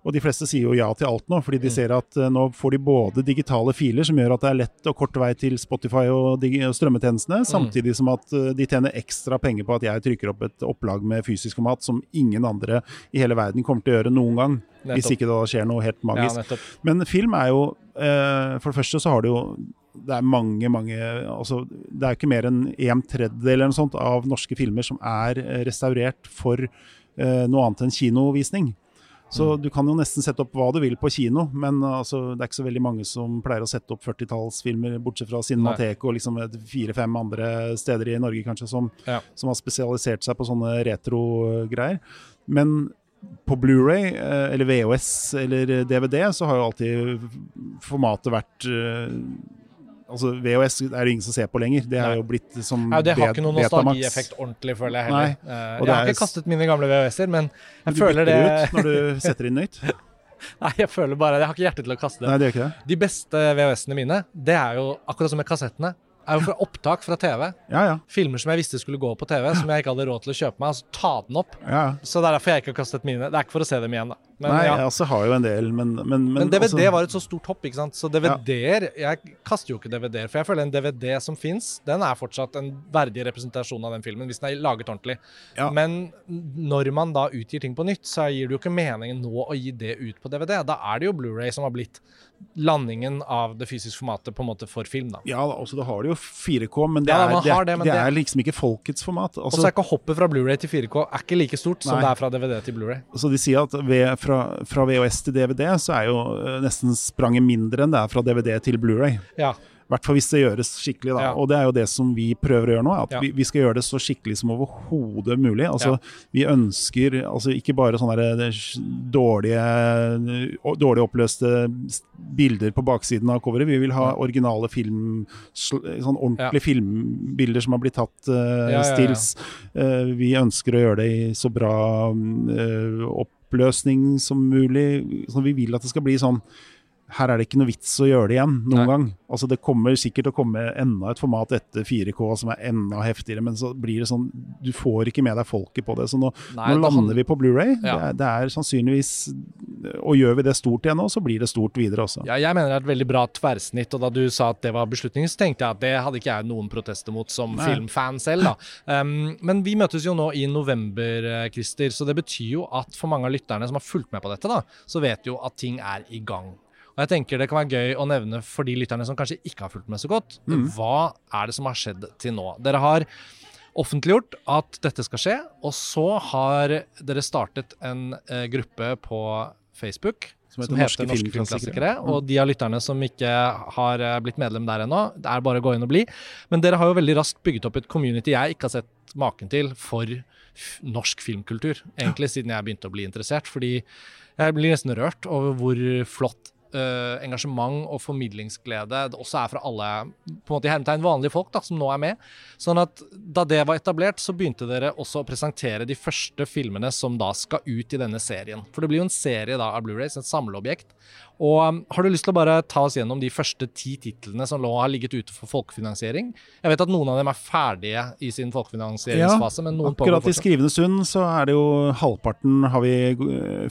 Og de fleste sier jo ja til alt nå, fordi de Mm. ser at eh, nå får de både digitale filer, som gjør at det er lett og kort vei til Spotify og, og strømmetjenestene, Mm. samtidig som at eh, de tjener ekstra penger på at jeg trykker opp et opplag med fysisk format som ingen andre i hele verden kommer til å gjøre noen gang. Hvis ikke det da skjer noe helt magisk. Ja, Men film er jo eh, For det første så har det jo Det er mange, mange altså, Det er ikke mer enn en tredjedel eller noe sånt av norske filmer som er restaurert for uh, noe annet enn kinovisning. Så du kan jo nesten sette opp hva du vil på kino, men altså, det er ikke så veldig mange som pleier å sette opp 40-tallsfilmer, bortsett fra Cinemateket og liksom fire-fem andre steder i Norge kanskje som, Ja. som har spesialisert seg på sånne retro-greier. Men på Blu-ray eh, eller VHS eller DVD så har jo alltid formatet vært eh, Altså VHS er det ingen som ser på lenger. Det er jo blitt som ja, det har ikke noen nostalgieffekt ordentlig, føler jeg heller. Nei, jeg har er- ikke kastet mine gamle VHS-er, men Men det du bytter ut når du setter inn nytt. [LAUGHS] Nei, jeg føler bare Jeg har ikke hjerte til å kaste det. Nei, det gjør ikke det. De beste VHS-ene mine, det er jo akkurat som med kassettene, er jo fra opptak fra TV. Ja, ja. Filmer som jeg visste skulle gå på TV, som jeg ikke hadde råd til å kjøpe meg. Altså ta den opp. ja. Så det er derfor jeg ikke har kastet mine. Det er ikke for å se dem igjen, da. Men, Nei, ja. altså har jo en del, men Men, men, Men DVD også, var et så stort hopp, ikke sant. Så DVD-er Jeg kaster jo ikke DVD-er, for jeg føler en DVD som fins, den er fortsatt en verdig representasjon av den filmen, hvis den er laget ordentlig. Ja. Men når man da utgir ting på nytt, så gir det jo ikke meningen nå å gi det ut på DVD. Da er det jo Blu-ray som har blitt landingen av det fysiske formatet på en måte for film, da. Ja, altså det har det jo 4K, men det, Ja, er, det, er, det, men det er liksom ikke folkets format. Og Altså, så er ikke hoppet fra Blu-ray til 4K er ikke like stort som det er fra DVD til Blu-ray. så de sier at ved, fra, fra VHS til DVD så er jo eh, nesten spranget mindre enn det er fra DVD til Blu-ray. Ja. I hvert fall hvis det gjøres skikkelig. da, Ja. Og det er jo det som vi prøver å gjøre nå. At Ja. vi, vi skal gjøre det så skikkelig som overhodet mulig. Altså, Ja. Vi ønsker altså ikke bare sånne dårlige, dårlig oppløste bilder på baksiden av coveret. Vi vil ha originale film, sånn ordentlige filmbilder som har blitt tatt uh, stills. Uh, vi ønsker å gjøre det i så bra uh, oppløsning som mulig. Så vi vil at det skal bli sånn her er det ikke noe vits å gjøre det igjen noen Nei. gang. Altså Det kommer sikkert å komme enda et format etter 4K som er enda heftigere, men så blir det sånn Du får ikke med deg folket på det. Så nå, Nei, nå lander han- vi på Blu-ray. Ja. Det, det er sannsynligvis Og gjør vi det stort igjen nå, så blir det stort videre også. Ja, jeg mener det er et veldig bra tverrsnitt, og da du sa at det var beslutningen, så tenkte jeg at det hadde ikke jeg noen protester mot som Nei. filmfan selv, da. Um, men vi møtes jo nå i november, eh, Christer, så det betyr jo at for mange av lytterne som har fulgt med på dette, da, så vet jo at ting er i gang. Og jeg tenker det kan være gøy å nevne for de lytterne som kanskje ikke har fulgt med så godt, hva er det som har skjedd til nå? Dere har offentliggjort at dette skal skje, og så har dere startet en eh, gruppe på Facebook Som som heter heter, Norske Norske Filmklassikere. Filmklassikere. Og de av lytterne som ikke har eh, blitt medlem der ennå, det er bare å gå inn og bli. Men dere har jo veldig raskt bygget opp et community jeg ikke har sett maken til for norsk filmkultur. Egentlig siden jeg begynte å bli interessert. Fordi jeg blir nesten rørt over hvor flott eh, engasjement og formidlingsglede det også er fra alle på en måte i hermetegn vanlige folk da, som nå er med. Sånn at Da det var etablert, så begynte dere også å presentere de første filmene som da skal ut i denne serien. For det blir jo en serie da av Blu-rays, et samleobjekt. Og um, Har du lyst til å bare ta oss gjennom de første ti titlene som lå har ligget ute for folkefinansiering? Jeg vet at noen av dem er ferdige i sin folkefinansieringsfase, men noen Akkurat i skrivende stund så er det jo halvparten har vi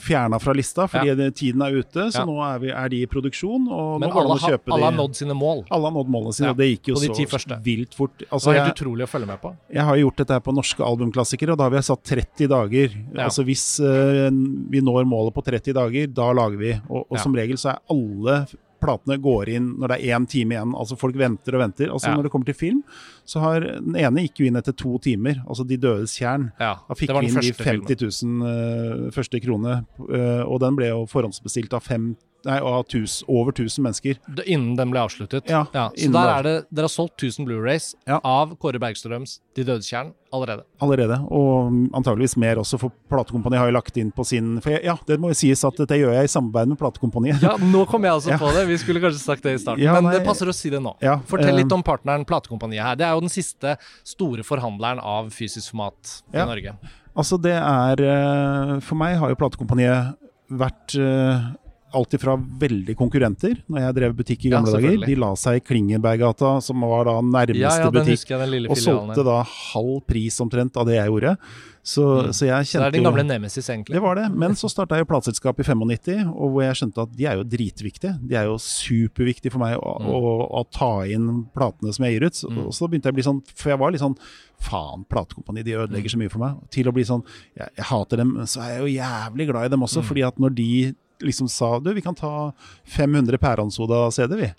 fjerna fra lista fordi Ja. tiden er ute. Så Ja. nå er, vi, er de i produksjon, og Men nå går det alle, an å kjøpe alle har nådd sine mål. Alle har nådd målene sine, Ja, og det gikk jo de så første. vilt fort. Det Altså, var jeg, helt utrolig å følge med på. jeg har gjort dette her på norske albumklassikere, og da har vi satt 30 dager. Ja. Altså Hvis uh, vi når målet på 30 dager, da lager vi. Og, og Ja. som regel så er alle platene går inn når det er én time igjen. Altså Folk venter og venter. Altså Ja. Når det kommer til film, så har den ene gikk jo inn etter to timer. Altså De dødes tjern. Ja, Da fikk vi inn de 50 000 uh, første krone, uh, og den ble jo forhåndsbestilt av, fem, nei, tus, over 1000 mennesker. Innen den ble avsluttet. Ja, så innen der er det, Dere har solgt 1000 Blu-rays Ja. av Kåre Bergstrøms De dødes kjern allerede. Allerede, og antageligvis mer også, for platekompaniet har jo lagt inn på sin For jeg, ja, det må jo sies at dette gjør jeg i samarbeid med platekompaniet. Ja, nå kom jeg også [LAUGHS] Ja. på det. Vi skulle kanskje sagt det i starten, Ja, men nei, det passer å si det nå. ja, Fortell eh, litt om partneren Platekompaniet her. Det er jo den siste store forhandleren av fysisk format i Ja. Norge. Altså, det er eh, For meg har jo platekompaniet vært uh, alt ifra veldig konkurrenter når jeg drev butikk i Ja, gamle dager. De la seg i Klingenberggata, som var da nærmeste Ja, ja, butikk, jeg, og solgte da halv pris omtrent av det jeg gjorde. Så, Mm. så jeg Så det er din jo- gamle nemesis, egentlig. Det var det. Men så starta jeg jo plateselskap i 95, og hvor jeg skjønte at de er jo dritviktige. De er jo superviktige for meg å, Mm. å, å ta inn platene som jeg gir ut. Så, Mm. så begynte jeg å bli sånn For jeg var litt sånn Faen, platekompani, de ødelegger så mye for meg. Til å bli sånn Jeg, jeg hater dem, men så er jeg jo jævlig glad i dem også. Mm. Fordi at når de liksom sa Du, vi kan ta 500 Pæransoda-CD-er, vi.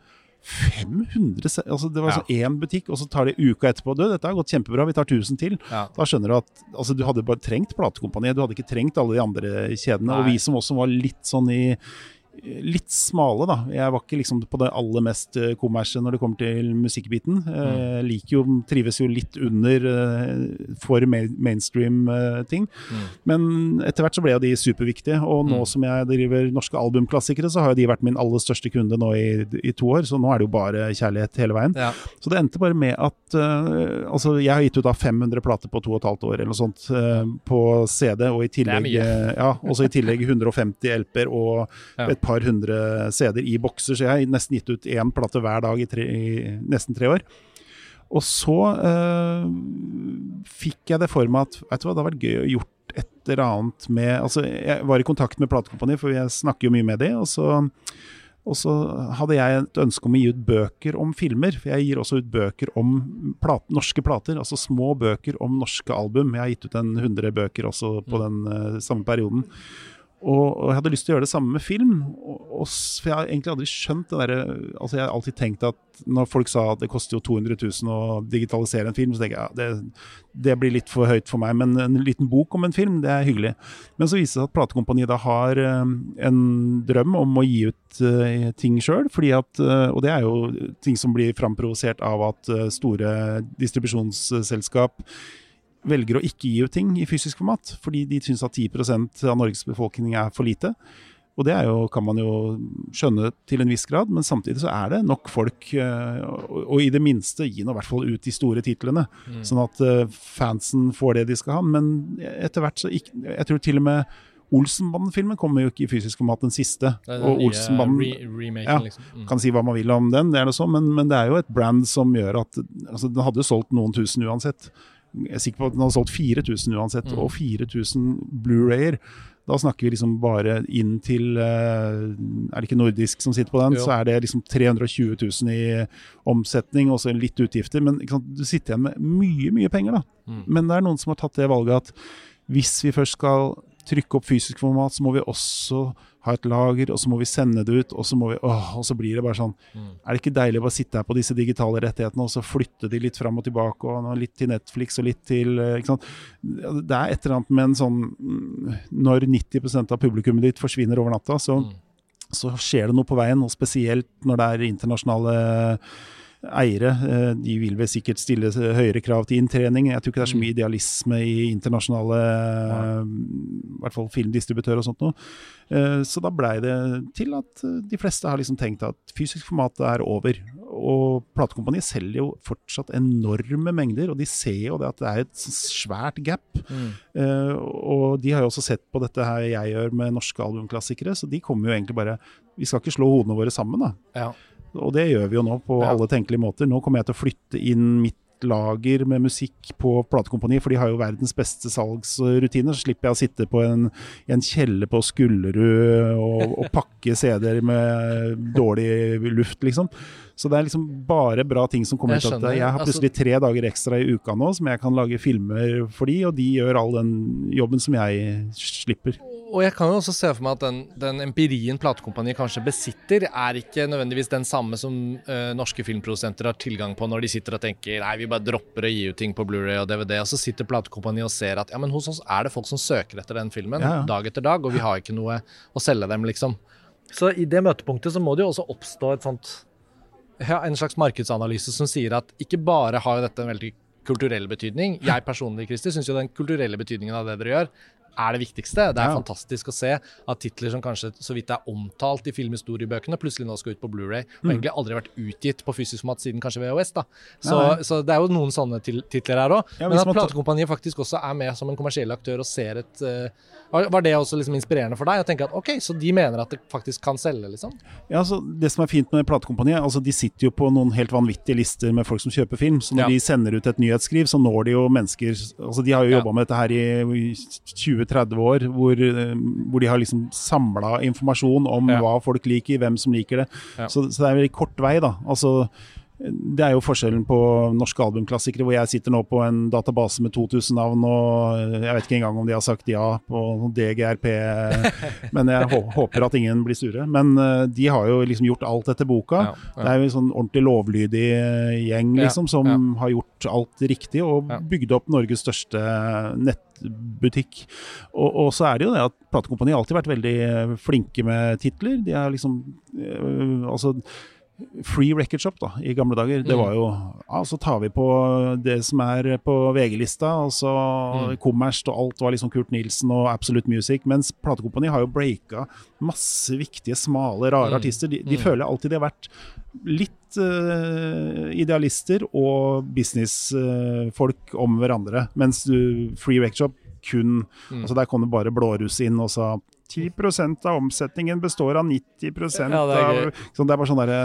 500 se- altså Det var Ja. sånn én butikk, og så tar de uka etterpå. Du, dette har gått kjempebra, vi tar 1000 til. Ja. Da skjønner du at altså, du hadde bare trengt platekompaniet, du hadde ikke trengt alle de andre kjedene. Og vi som også var litt sånn i Litt smale, da. Jeg var ikke liksom på det aller mest kommersielle når det kommer til musikkbiten. Eh, liker jo, trives jo litt under eh, for mainstream eh, ting. Mm. Men etter hvert så ble jo de superviktige. Og nå Mm. som jeg driver norske albumklassikere, så har jo de vært min aller største kunde nå i, i to år. Så nå er det jo bare kjærlighet hele veien. Ja. Så det endte bare med at eh, Altså, jeg har gitt ut da 500 plater på to og et halvt år, eller noe sånt, eh, på CD, og i tillegg eh, Ja, også i tillegg [LAUGHS] 150 LP-er og et par hundre CD-er i bokser, så jeg har nesten gitt ut én plate hver dag i, tre, i nesten tre år. Og så eh, fikk jeg det for meg at vet du hva, det hadde vært gøy å gjort et eller annet med Altså, jeg var i kontakt med platekompaniet, for jeg snakker jo mye med dem. Og så, og så hadde jeg et ønske om å gi ut bøker om filmer. For jeg gir også ut bøker om plat, norske plater, altså små bøker om norske album. Jeg har gitt ut en 100 bøker også på mm. den uh, samme perioden. Og, og, jeg hadde lyst til å gjøre det samme med film. Og, og, for jeg har egentlig aldri skjønt det derre Altså, jeg har alltid tenkt at når folk sa at det koster jo 200 000 å digitalisere en film, så tenker jeg ja, det, det, blir litt for høyt for meg. Men en liten bok om en film, det er hyggelig. Men så viser det seg at platekompaniet da har um, en drøm om å gi ut uh, ting sjøl. Uh, og det er jo ting som blir framprovosert av at store distribusjonsselskap velger å ikke gi ut ting i fysisk format, fordi de syns at 10% av Norges befolkning er for lite. Og det jo, kan man jo skjønne til en viss grad, men samtidig så er det nok folk. Eh, og i det minste gi nå i hvert fall ut de store titlene, mm. sånn at eh, fansen får det de skal ha. Men etter hvert så ikke, Jeg tror til og med Olsenbanden-filmen kommer jo ikke i fysisk format, den siste. Og Olsenbanden re ja, liksom. mm. Kan si hva man vil om den, det er det så, men, men, det er jo et brand som gjør at altså, Den hadde jo solgt noen tusen uansett. Jeg er sikker på at den hadde solgt 4000 uansett, mm. og 4000 Blu-rayer. Da snakker vi liksom bare inn til uh, Er det ikke nordisk som sitter på den? Jo. Så er det liksom 320 000 i omsetning, og så litt utgifter. Men du sitter igjen med mye, mye penger, da. Mm. Men det er noen som har tatt det valget at hvis vi først skal trykke opp fysisk format, så må vi også ha et lager, og så må vi sende det ut, og så, vi, åh, og så blir det bare sånn mm. Er det ikke deilig å bare sitte her på disse digitale rettighetene og så flytte de litt fram og tilbake, og litt til Netflix og litt til eh, ikke sant? Det er et eller annet med en sånn mm, Når 90% av publikummet ditt forsvinner over natta, så, mm. så skjer det noe på veien, og spesielt når det er internasjonale eiere. Eh, de vil vel sikkert stille høyere krav til inntrening. Jeg tror ikke det er så mye mm. idealisme i internasjonale i hvert fall filmdistributører og sånt noe. Eh, så da blei det til at de fleste har liksom tenkt at fysisk format er over. Og platekompaniet selger jo fortsatt enorme mengder, og de ser jo det at det er et svært gap. Mm. Og de har jo også sett på dette her jeg gjør med norske albumklassikere, så de kommer jo egentlig bare Vi skal ikke slå hodene våre sammen, da. Ja. Og det gjør vi jo nå på ja. alle tenkelige måter. Nå kommer jeg til å flytte inn mitt lager med musikk på platekompani, for de har jo verdens beste salgsrutiner. Så slipper jeg å sitte på en, en kjeller på Skullerud og, og pakke CD-er med dårlig luft, liksom. Så det er liksom bare bra ting som kommer ut av det. Jeg har plutselig altså- tre dager ekstra i uka nå som jeg kan lage filmer for de, og de gjør all den jobben som jeg slipper og jeg kan jo også se for meg at den, den empirien platekompaniet kanskje besitter, er ikke nødvendigvis den samme som uh, norske filmprodusenter har tilgang på når de sitter og tenker nei, vi bare dropper å gi ut ting på Blu-ray og DVD, og så sitter platekompaniet og ser at ja, men hos oss er det folk som søker etter den filmen ja. dag etter dag, og vi har ikke noe å selge dem, liksom. Så i det møtepunktet så må det jo også oppstå et sånt ja, en slags markedsanalyse som sier at ikke bare har dette en veldig kulturell betydning. Jeg personlig Kristi, syns den kulturelle betydningen av det dere gjør, er det viktigste. Det er ja. fantastisk å se at titler som kanskje så vidt er omtalt i filmhistoriebøkene, plutselig nå skal ut på Blu-ray og mm. egentlig aldri vært utgitt på fysisk format siden kanskje VHS. da. Så, så det er jo noen sånne titler her òg. Ja, men at platekompaniet faktisk også er med som en kommersiell aktør og ser et uh, Var det også liksom inspirerende for deg? Å tenke at ok, så de mener at det faktisk kan selge, liksom? Ja, altså Det som er fint med platekompaniet, altså de sitter jo på noen helt vanvittige lister med folk som kjøper film. Så når ja. de sender ut et nyhetsskriv, så når de jo mennesker altså De har jo jobba med dette her i 20 30 år, hvor, eh, hvor de har liksom samla informasjon om ja. hva folk liker, hvem som liker det. Ja. Så, så, det er veldig kort vei, da. Altså, det er jo forskjellen på norske albumklassikere, hvor jeg sitter nå på en database med 2000 navn, og jeg vet ikke engang om de har sagt ja på DGRP, men jeg håper at ingen blir sure. Men uh, de har jo liksom gjort alt etter boka. Ja, ja. Det er jo en sånn ordentlig lovlydig gjeng liksom, som ja, har gjort alt riktig og bygd opp Norges største nettbutikk. Og, og, så er det jo det at platekompaniet har alltid vært veldig flinke med titler. De er liksom øh, altså Free Record Shop da, i gamle dager, det mm. var jo ja, Så tar vi på det som er på VG-lista, og så mm. Kommerst og alt var liksom Kurt Nilsen og Absolute Music. Mens platekompani har jo breaka masse viktige, smale, rare mm. artister. De, de mm. føler alltid de har vært litt uh, idealister og businessfolk uh, om hverandre. Mens du, Free Record Shop kun mm. altså Der kom det bare blåruss inn, og så 10 av omsetningen består av 90 Ja, det av sånn, Det er bare sånn derre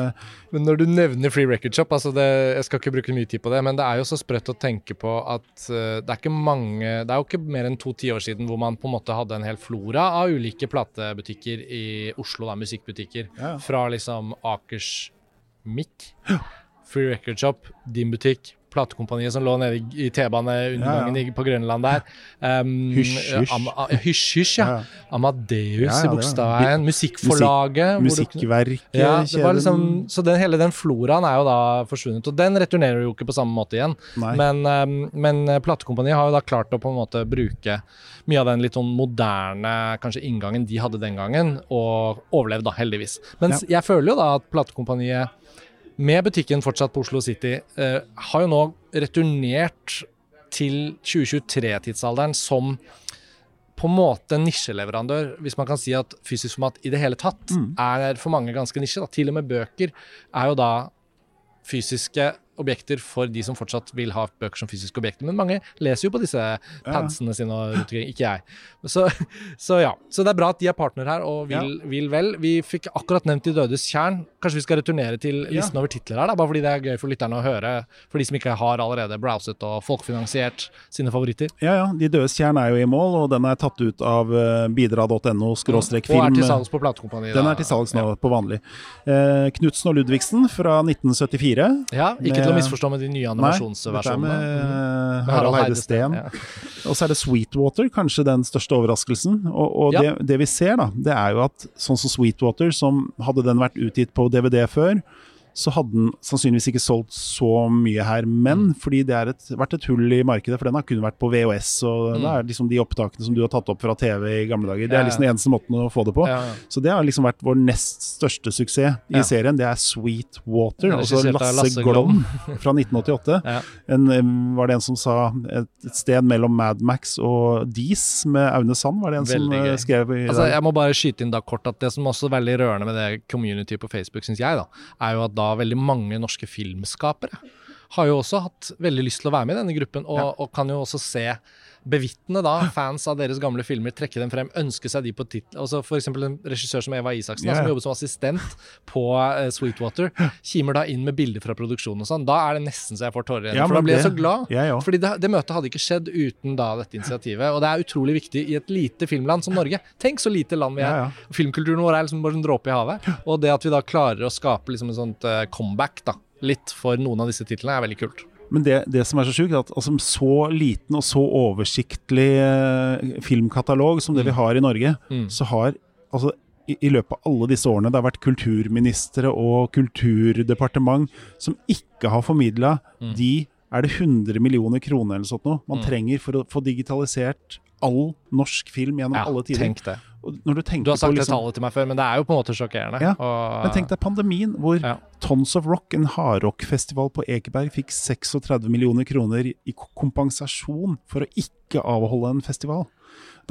Men når du nevner Free Record Shop, altså det, jeg skal ikke bruke mye tid på det, men det er jo så sprøtt å tenke på at uh, det er ikke mange Det er jo ikke mer enn to tiår siden hvor man på en måte hadde en hel flora av ulike platebutikker i Oslo, da, musikkbutikker. Ja. Fra liksom Akers Mic, Free Record Shop, din butikk, platekompaniet som lå nede i, T-baneundergangen Ja, på Grønland der. Um, Hysj, hysj. Am- Hysj, hysj, ja. Ja. Amadeus Ja, ja, i det Bogstadveien. Musikkforlaget. Musikk, Musikkverket, ja, liksom, så den, hele den floraen er jo da forsvunnet, og den returnerer jo ikke på samme måte igjen. Nei. Men, um, men eh, platekompaniet har jo da klart å på en måte bruke mye av den litt sånn moderne kanskje inngangen de hadde den gangen, og overlevd da, heldigvis. Mens jeg føler jo da at platekompaniet, med butikken fortsatt på Oslo City, eh, har jo nå returnert til 2023-tidsalderen som på en måte nisjeleverandør, hvis man kan si at fysisk format i det hele tatt Mm. er for mange ganske nisje. Da. Til og med bøker er jo da fysiske objekter for de som fortsatt vil ha bøker som fysiske objekter. Men mange leser jo på disse padsene sine rundt omkring. Ikke jeg. Så, [LAUGHS] så ja. Så det er bra at de er partner her og vil, vil vel. Vi fikk akkurat nevnt De dødes kjern. Kanskje vi skal returnere til Ja. listen over titler her, da, bare fordi det er gøy for lytterne å høre. For de som ikke har allerede browset og folkefinansiert sine favoritter. Ja, ja. De dødes kjern er jo i mål, og den er tatt ut av eh, bidra.no skråstrek Og er til salgs på platekompaniet. Den er til salgs nå, på vanlig. Eh, Knutsen og Ludvigsen fra 1974. Ja, ikke til å Med- misforstå med de nye Nei, dette er animasjonsversjonene. med Mhm. eh, Harald Heide Steen. Ja. Og så er det Sweetwater, kanskje den største overraskelsen. Og, og Ja. det, det vi ser, da, det er jo at sånn som Sweetwater, som hadde den vært utgitt på DVD før, så hadde den sannsynligvis ikke solgt så mye her. Men Mm. fordi det har vært et hull i markedet, for den har kun vært på VHS, og det er liksom de opptakene som du har tatt opp fra TV i gamle dager. Det Mm. Er liksom den eneste måten å få det på. Ja, ja. Så det har liksom vært vår nest største suksess i Ja. serien. Det er Sweet Water, altså Lasse, Lasse Glom [LAUGHS] fra 1988. Ja. En, var det en som sa et, et sted mellom Mad Max og Dis med Aune Sand? Var det en som Veldig som gøy. skrev i Altså, jeg må bare skyte inn da kort at det som også er veldig rørende med det community på Facebook, syns jeg, da, er jo at da veldig mange norske filmskapere har jo også hatt veldig lyst til å være med i denne gruppen, og, og kan jo også se bevitne da fans av deres gamle filmer, trekke dem frem, ønske seg de på tittel. Altså eksempel en regissør som Eva Isaksen, da, som jobber som assistent på uh, Sweetwater, kimer da inn med bilder fra produksjonen og sånn. Da er det nesten så jeg får tårer igjen. Ja, for da blir jeg så glad. Jeg òg. Fordi det, det møtet hadde ikke skjedd uten da dette initiativet. Og det er utrolig viktig i et lite filmland som Norge. Tenk så lite land vi er. Ja, ja. Filmkulturen vår er liksom bare en dråpe i havet. Og det at vi da klarer å skape liksom en sånt uh, comeback da, litt for noen av disse titlene, er veldig kult. Men det, det som er så sjukt, er at altså, så liten og så oversiktlig eh, filmkatalog som det vi har i Norge, Mm. så har altså i, i løpet av alle disse årene det har vært kulturministre og kulturdepartement som ikke har formidla Mm. de er det 100 millioner kroner eller sånt noe man Mm. trenger for å få digitalisert all norsk film gjennom Ja, alle tider. tenk det. Du, Du har sagt på det liksom, tallet til meg før, men det er jo på en måte sjokkerende. Ja, Og- Men tenk deg pandemien, hvor Ja. Tons of Rock, en hardrockfestival på Ekeberg, fikk 36 millioner kroner i kompensasjon for å ikke avholde en festival.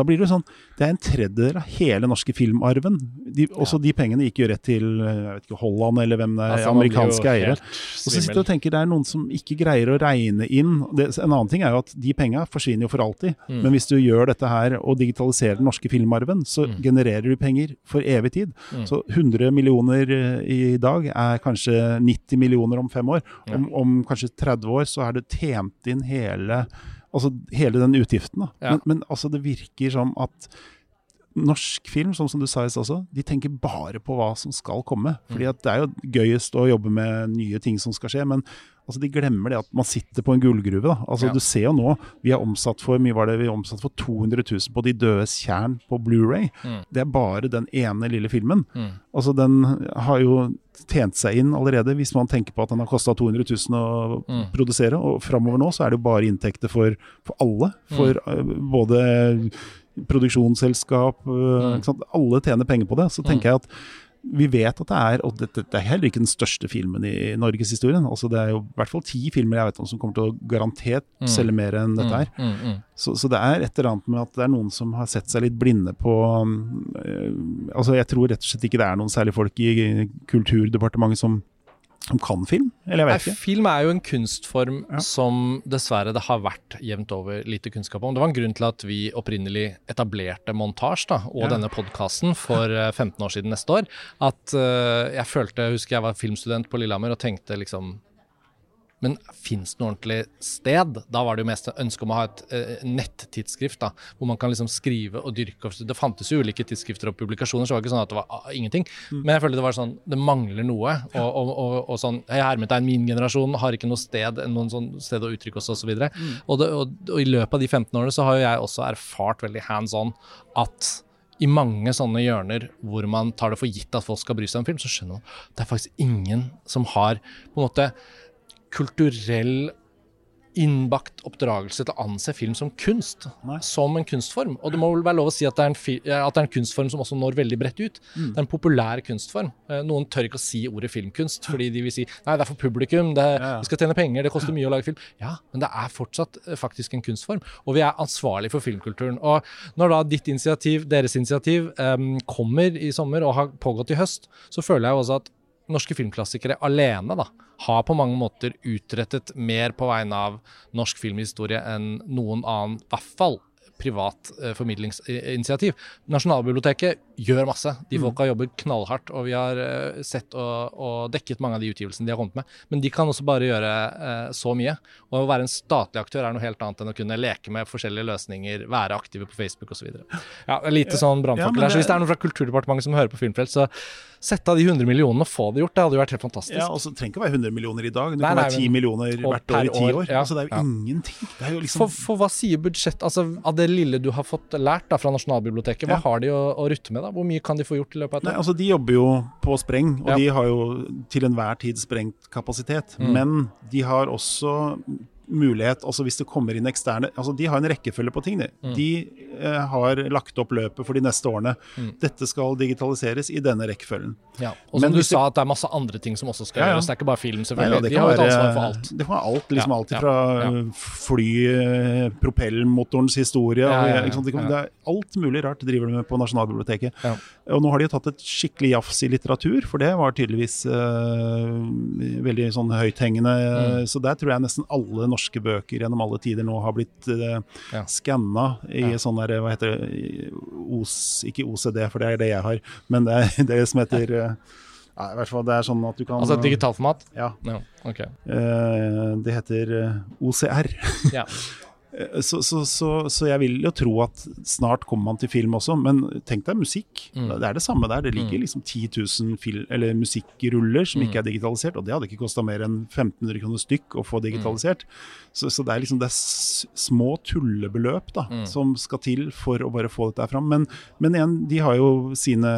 Da blir det sånn Det er en tredjedel av hele norske filmarven. De, også de pengene gikk jo rett til jeg vet ikke, Holland eller hvem det er, Altså, amerikanske eiere. Og så sitter du og tenker det er noen som ikke greier å regne inn det, En annen ting er jo at de penga forsvinner jo for alltid. Mm. Men hvis du gjør dette her og digitaliserer den norske filmarven, så Mm. genererer du penger for evig tid. Mm. Så 100 millioner eh, i dag er kanskje 90 millioner om fem år. Om, om kanskje 30 år så er det tjent inn hele Altså hele den utgiften. Da. Ja. Men, men altså det virker som at norsk film, sånn som du sa i stad også, de tenker bare på hva som skal komme. Fordi Mm. at det er jo gøyest å jobbe med nye ting som skal skje, men altså de glemmer det at man sitter på en gullgruve. Da. Altså Ja. Du ser jo nå, vi har omsatt for mye var det vi har omsatt for 200 000 på De dødes tjern på Blu-ray. Mm. Det er bare den ene lille filmen. Mm. Altså Den har jo tjent seg inn allerede, hvis man tenker på at den har kosta 200 000 å Mm. produsere. Og framover nå så er det jo bare inntekter for, for alle. For Mm. eh, både produksjonsselskap mm. sant? Alle tjener penger på det. Så tenker jeg at vi vet at det er Og dette det er heller ikke den største filmen i norgeshistorien. Altså det er jo i hvert fall ti filmer jeg vet om som kommer til å garantert Mm. selge mer enn dette her. Mm, mm, mm. Så, så det er et eller annet med at det er noen som har sett seg litt blinde på eh, Altså Jeg tror rett og slett ikke det er noen særlig folk i Kulturdepartementet som som kan film? Eller jeg vet ikke. Film er jo en kunstform ja. som dessverre det har vært jevnt over lite kunnskap om. Det var en grunn til at vi opprinnelig etablerte montasje da, og ja. denne podkasten for 15 år siden neste år. At uh, jeg følte, jeg husker jeg var filmstudent på Lillehammer og tenkte liksom men fins det noe ordentlig sted? Da var det jo mest ønske om å ha et uh, nettidsskrift da, hvor man kan liksom skrive og dyrke. Det fantes jo ulike tidsskrifter og publikasjoner, så det var ikke sånn at det var uh, ingenting. Mm. Men jeg følte det var sånn, det mangler noe. Og, og, og, og sånn, hey, hermetegn, min generasjon har ikke noe sted, noen sånn sted å uttrykke oss osv. Mm. Og, og, og i løpet av de 15 årene så har jo jeg også erfart veldig hands on at i mange sånne hjørner hvor man tar det for gitt at folk skal bry seg om film, så skjønner man at det er faktisk ingen som har på en måte kulturell innbakt oppdragelse til å anse film som kunst, Nei. som en kunstform. Og det må vel være lov å si at det er en, at det er en kunstform som også når veldig bredt ut. Mm. Det er en populær kunstform. Eh, noen tør ikke å si ordet filmkunst, fordi de vil si nei, det er for publikum, det, ja, ja. vi skal tjene penger, det koster mye å lage film. Ja, men det er fortsatt eh, faktisk en kunstform, og vi er ansvarlig for filmkulturen. Og når da ditt initiativ, deres initiativ, um, kommer i sommer og har pågått i høst, så føler jeg også at norske filmklassikere alene da, har på mange måter utrettet mer på vegne av norsk filmhistorie enn noen annen, i hvert fall privat eh, formidlingsinitiativ. Nasjonalbiblioteket gjør masse. De mm. folka jobber knallhardt, og vi har eh, sett og, og, dekket mange av de utgivelsene de har kommet med. Men de kan også bare gjøre eh, så mye. Og å være en statlig aktør er noe helt annet enn å kunne leke med forskjellige løsninger, være aktive på Facebook osv. Ja, lite sånn brannfakkel ja, her. Så hvis det er noen fra Kulturdepartementet som hører på Filmfrelst, så sett av de 100 millionene og få det gjort. Det hadde jo vært helt fantastisk. Ja, og så trenger ikke å være 100 millioner i dag. Det nei, kan være 10 millioner hvert år i ti år. Ja. Altså, det er jo ja. ingenting. Er jo liksom... for, for, hva sier budsjett Altså, av det lille du har fått lært da, fra Nasjonalbiblioteket, hva har de å, å rutte med? da? Hvor mye kan de få gjort i løpet av et år? Nei, altså, de jobber jo på spreng, og de har jo til enhver tid sprengt kapasitet. Mm. Men de har også mulighet altså Hvis det kommer inn eksterne altså De har en rekkefølge på ting. De, mm. de eh, har lagt opp løpet for de neste årene. Mm. Dette skal digitaliseres i denne rekkefølgen. Ja. Og som du sa, at det er masse andre ting som også skal ja, ja. gjøres. Det er ikke bare film, selvfølgelig. Ja, de har et ansvar for alt. Det kan alt. liksom Alt fra fly, eh, propellmotorens historie liksom, det, kan, det, er Alt mulig rart driver de med på Nasjonalbiblioteket. Og nå har de tatt et skikkelig jafs i litteratur, for det var tydeligvis uh, veldig sånn høythengende. Mm. Så der tror jeg nesten alle norske norske bøker gjennom alle tider nå har blitt uh, ja. skanna i ja. sånn der, hva heter det, OS, ikke OCD, for det er det jeg har, men det er det som heter uh, ja, i hvert fall det er sånn at du kan Altså et digitalformat? Ja. No, okay. uh, det heter OCR. ja. [LAUGHS] Eh, så, så, så, så, jeg vil jo tro at snart kommer man til film også, men tenk deg musikk. Mm. Det er det samme der. Det ligger mm. liksom 10 000 musikkruller som mm. ikke er digitalisert, og det hadde ikke kosta mer enn 1500 kroner stykk å få digitalisert. Mm. Så, det er liksom det er små tullebeløp da, mm. som skal til for å bare få dette fram. Men, men igjen, de har jo sine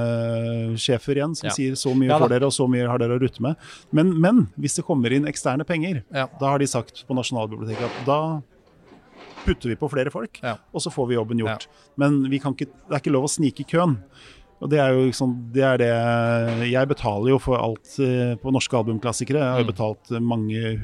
sjefer igjen som ja. sier så mye ja, for dere, og så mye har dere å rutte med. Men, men hvis det kommer inn eksterne penger, ja. da har de sagt på Nasjonalbiblioteket at da putter vi på flere folk, ja. og så får vi jobben gjort. Ja. Men ikke, det er ikke lov å snike i køen. Og det er jo liksom, det er det Jeg betaler jo for alt uh, på norske albumklassikere. Jeg har jo mm. betalt mange,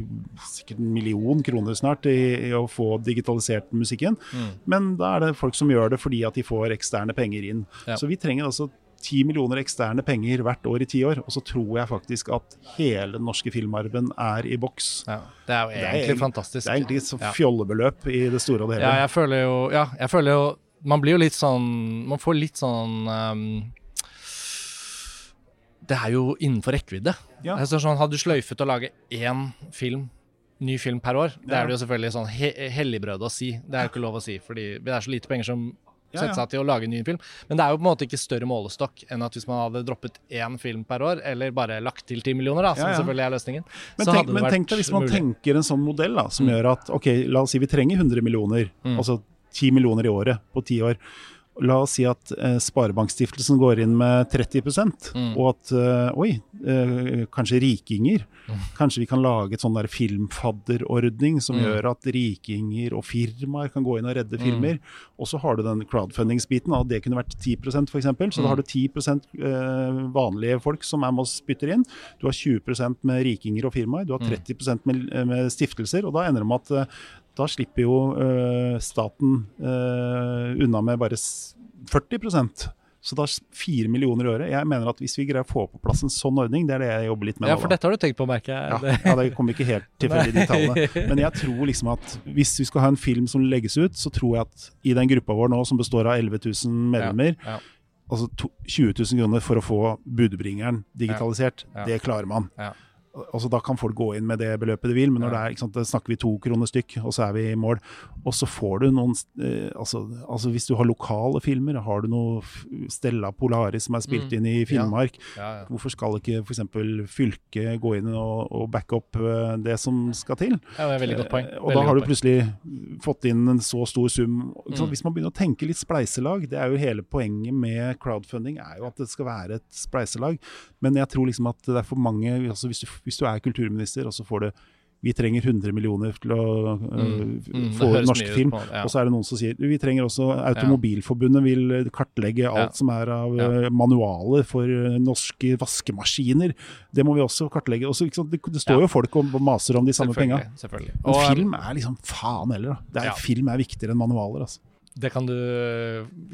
sikkert en million kroner snart, i, i å få digitalisert musikken. Mm. Men da er det folk som gjør det fordi at de får eksterne penger inn. Ja. Så vi trenger altså ti millioner eksterne penger hvert år i ti år. Og så tror jeg faktisk at hele den norske filmarven er i boks. Ja, det er jo egentlig det er, fantastisk. Det er egentlig et sånt fjollebeløp i det store og det hele. Ja, jeg føler jo, ja, jeg føler jo Man blir jo litt sånn Man får litt sånn um, Det er jo innenfor rekkevidde. Ja. Sånn, hadde du sløyfet å lage én film ny film per år. Det er det jo selvfølgelig sånn he helligbrød å si. Det er jo ikke lov å si, fordi det er så lite penger som sette seg til å lage en ny film. Men det er jo på en måte ikke større målestokk enn at hvis man hadde droppet én film per år, eller bare lagt til ti millioner, da, som selvfølgelig er løsningen. Men, tenk, men tenk deg hvis man mulig. tenker en sånn modell da, som mm. gjør at ok, la oss si vi trenger 100 millioner, mm. altså 10 millioner i året på ti år. La oss si at eh, Sparebankstiftelsen går inn med 30 mm. og at eh, oi, eh, kanskje rikinger mm. Kanskje vi kan lage et sånn der filmfadderordning som mm. gjør at rikinger og firmaer kan gå inn og redde mm. filmer. Og så har du den crowdfundingsbiten, og det kunne vært 10% f.eks. Så da har du 10 eh, vanlige folk som er med og spytter inn. Du har 20% med rikinger og firmaer. Du har 30 mm. med, med stiftelser. Og da ender det med at eh, da slipper jo uh, staten uh, unna med bare 40% Så da fire millioner i året. Jeg mener at hvis vi greier å få på plass en sånn ordning, det er det jeg jobber litt med Ja, for dette har du tenkt på, merker jeg. Ja, ja, det kommer ikke helt tilfeldig, de tallene. Men jeg tror liksom at hvis vi skal ha en film som legges ut, så tror jeg at i den gruppa vår nå, som består av 11 000 medlemmer, Ja, altså to, 20 000 kroner for å få budbringeren digitalisert, det klarer man. Ja. Altså Da kan folk gå inn med det beløpet de vil, men når det er, ikke sant, da snakker vi to kroner stykk, og så er vi i mål. Og så får du noen eh, altså, altså Hvis du har lokale filmer, har du noe Stella Polaris som er spilt Mm. inn i Finnmark, Ja, ja. hvorfor skal ikke f.eks. fylket gå inn og, og backe opp eh, det som skal til? Ja, det er veldig godt poeng. Veldig Og da har du plutselig fått inn en så stor sum. Mm. Hvis man begynner å tenke litt spleiselag, det er jo hele poenget med crowdfunding, er jo at det skal være et spleiselag. Men jeg tror liksom at det er for mange altså hvis, du, hvis du er kulturminister, og så får du vi trenger 100 millioner til å uh, Mm, mm, få norsk film. på- ja. Og så er det noen som sier vi trenger også Automobilforbundet vil kartlegge alt Ja. som er av Ja. øh, manualer for øh, norske vaskemaskiner. Det må vi også kartlegge. Også? Det, det står jo folk og maser om de samme penga. Selvfølgelig. Men film er liksom faen heller, da. Er. Film er viktigere enn manualer, altså. Det kan du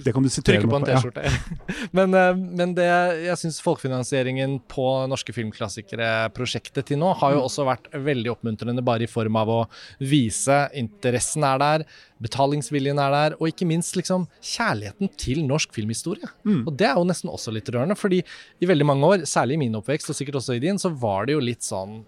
Det kan du trykke på en T-skjorte. [LAUGHS] men, eh, men det jeg syns folkefinansieringen på Norske filmklassikere-prosjektet til nå har jo Mm. også vært veldig oppmuntrende, bare i form av å vise interessen er der, betalingsviljen er der, og ikke minst liksom kjærligheten til norsk filmhistorie. Mm. Og det er jo nesten også litt rørende, fordi i veldig mange år, særlig i min oppvekst, og sikkert også i din, så var det jo litt sånn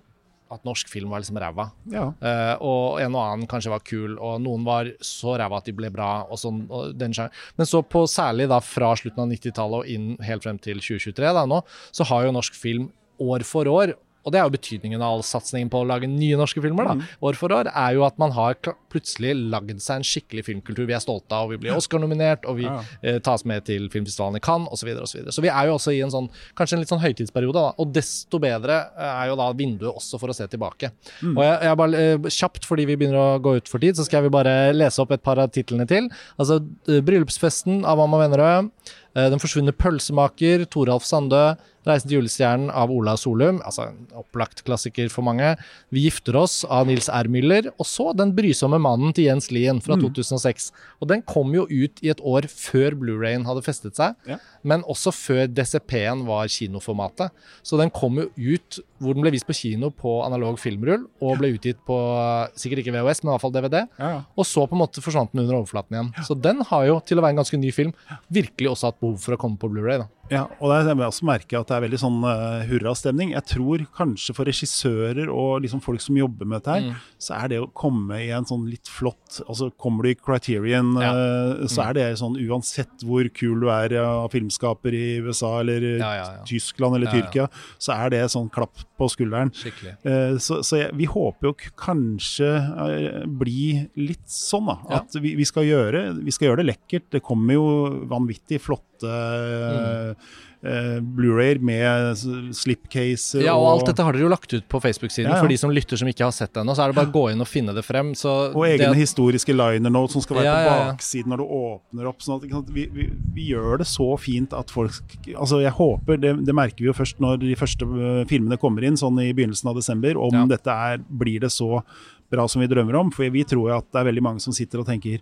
at norsk film var liksom ræva. Ja. Uh, og en og annen kanskje var kul, og noen var så ræva at de ble bra. og sånn, og Men så på særlig da fra slutten av 90-tallet og inn helt frem til 2023 da nå, så har jo norsk film år for år og det er jo betydningen av all satsingen på å lage nye norske filmer. da, År for år er jo at man har plutselig lagd seg en skikkelig filmkultur vi er stolte av. og Vi blir Oscar-nominert, og vi eh, tas med til filmfestivalen i Cannes osv. Og så, videre. så vi er jo også i en sånn, kanskje en litt sånn høytidsperiode. Da. Og desto bedre eh, er jo da vinduet også for å se tilbake. Og jeg, jeg bare, eh, Kjapt, fordi vi begynner å gå ut for tid, så skal vi bare lese opp et par av titlene til. Altså eh, 'Bryllupsfesten' av Amma Vennerød. Eh, 'Den forsvunne pølsemaker', Toralf Sandø. 'Reisen til julestjernen' av Ola Solum, altså en opplagt klassiker for mange. 'Vi gifter oss' av Nils R. Müller. Og så 'Den brysomme mannen' til Jens Lien fra 2006. Og den kom jo ut i et år før Blu-rayen hadde festet seg, Ja. men også før DCP-en var kinoformatet. Så den kom jo ut hvor den ble vist på kino på analog filmrull, og ble utgitt på sikkert ikke VHS, men i hvert fall DVD. Ja, ja. Og så på en måte forsvant den under overflaten igjen. Så den har jo, til å være en ganske ny film, virkelig også hatt behov for å komme på Blu-ray da. Ja, og der jeg også merker at det er veldig sånn uh, hurrastemning. Jeg tror kanskje for regissører og liksom folk som jobber med dette her, Mm. så er det å komme i en sånn litt flott Altså kommer du i Criterion, Ja. uh, så er det sånn uansett hvor kul du er av filmskaper i USA eller Ja, ja. Tyskland eller. Tyrkia, så er det sånn klapp på skulderen. Eh, Så, så jeg, vi håper jo kanskje bli litt sånn, da. At vi, vi, skal gjøre, vi skal gjøre det lekkert. Det kommer jo vanvittig flotte Mm. eh, Blu-rayer med slipcaser Ja, og alt dette har dere jo lagt ut på Facebook-siden. Ja, ja. For de som lytter som ikke har sett det ennå, så er det bare å gå inn og finne det frem. Så og egne det, historiske liner notes som skal være Ja, på baksiden når du åpner opp. Sånn at? Vi, vi, vi gjør det så fint at folk Altså Jeg håper, det, det merker vi jo først når de første eh, filmene kommer inn, sånn i begynnelsen av desember, om dette er, blir det så bra som vi drømmer om. For vi tror jo at det er veldig mange som sitter og tenker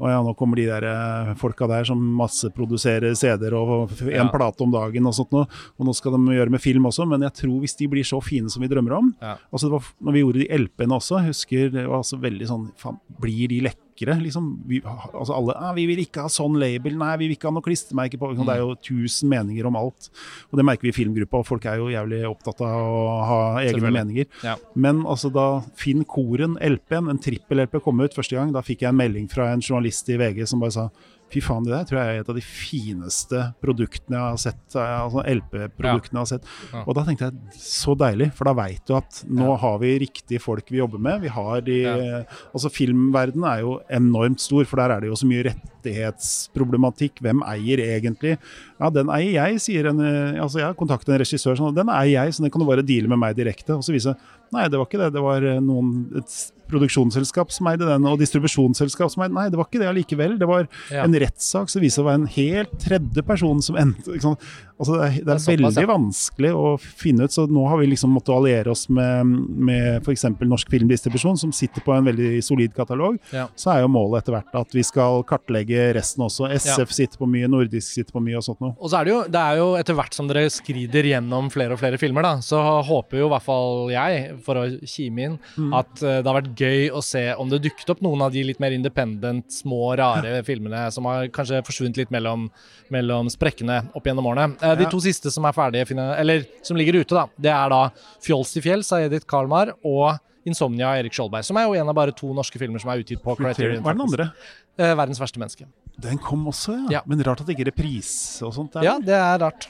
å ja, nå kommer de der eh, folka der som masseproduserer CD-er og én en Ja. plate om dagen og sånt noe. Og nå skal de gjøre med film også, men jeg tror hvis de blir så fine som vi drømmer om Ja. Altså det var, når vi gjorde de LP-ene også, husker det var altså veldig sånn faen, Blir de lekre? Liksom, vi, altså alle ah, 'Vi vil ikke ha sånn label', nei, vi vil ikke ha noe klistremerke på Det er jo tusen meninger om alt. Og det merker vi i filmgruppa, og folk er jo jævlig opptatt av å ha egne meninger. Ja. Men altså da Finn Koren, LP-en, en trippel-LP kom ut første gang, da fikk jeg en melding fra en journalist i VG som bare sa Fy faen, det der tror jeg er et av de fineste produktene jeg har sett. eh, Altså LP-produktene jeg har sett. Og da tenkte jeg så deilig, for da veit du at nå har vi riktige folk vi jobber med. Vi har de Ja. Altså filmverdenen er jo enormt stor, for der er det jo så mye rettighetsproblematikk. Hvem eier egentlig? Ja, den eier jeg, sier en eh, Altså, jeg har kontaktet en regissør sånn, den eier jeg, så den kan du bare deale med meg direkte. Og så viser Nei, det var ikke det. Det var eh, noen, et produksjonsselskap som eide den, og distribusjonsselskap som eide Nei, det var ikke det allikevel. Det var Ja. en rettssak som viser å være en helt tredje person som endte sant? Altså det er, det er, det er veldig vanskelig å finne ut, så nå har vi liksom måttet alliere oss med, med f.eks. Norsk Filmdistribusjon, som sitter på en veldig solid katalog. Ja. Så er jo målet etter hvert at vi skal kartlegge resten også. SF ja. sitter på mye, Nordisk sitter på mye og sånt noe. Og så er det jo, det er jo etter hvert som dere skrider gjennom flere og flere filmer, da, så håper jo i hvert fall jeg, for å kime inn, mm. at uh, det har vært gøy å se om det dukket opp noen av de litt mer independent, små, rare filmene som har kanskje forsvunnet litt mellom, mellom sprekkene opp gjennom årene. Uh, de to siste som er ferdige, eller som ligger ute, da, det er da 'Fjols til fjells' av Edith Karlmar og 'Insomnia' av Erik Skjoldberg, som er jo en av bare to norske filmer som er utgitt på Criterion. Hva er den andre? Eh, 'Verdens verste menneske'. Den kom også, ja. ja. Men rart at det ikke er reprise og sånt. Der. Ja, det er rart.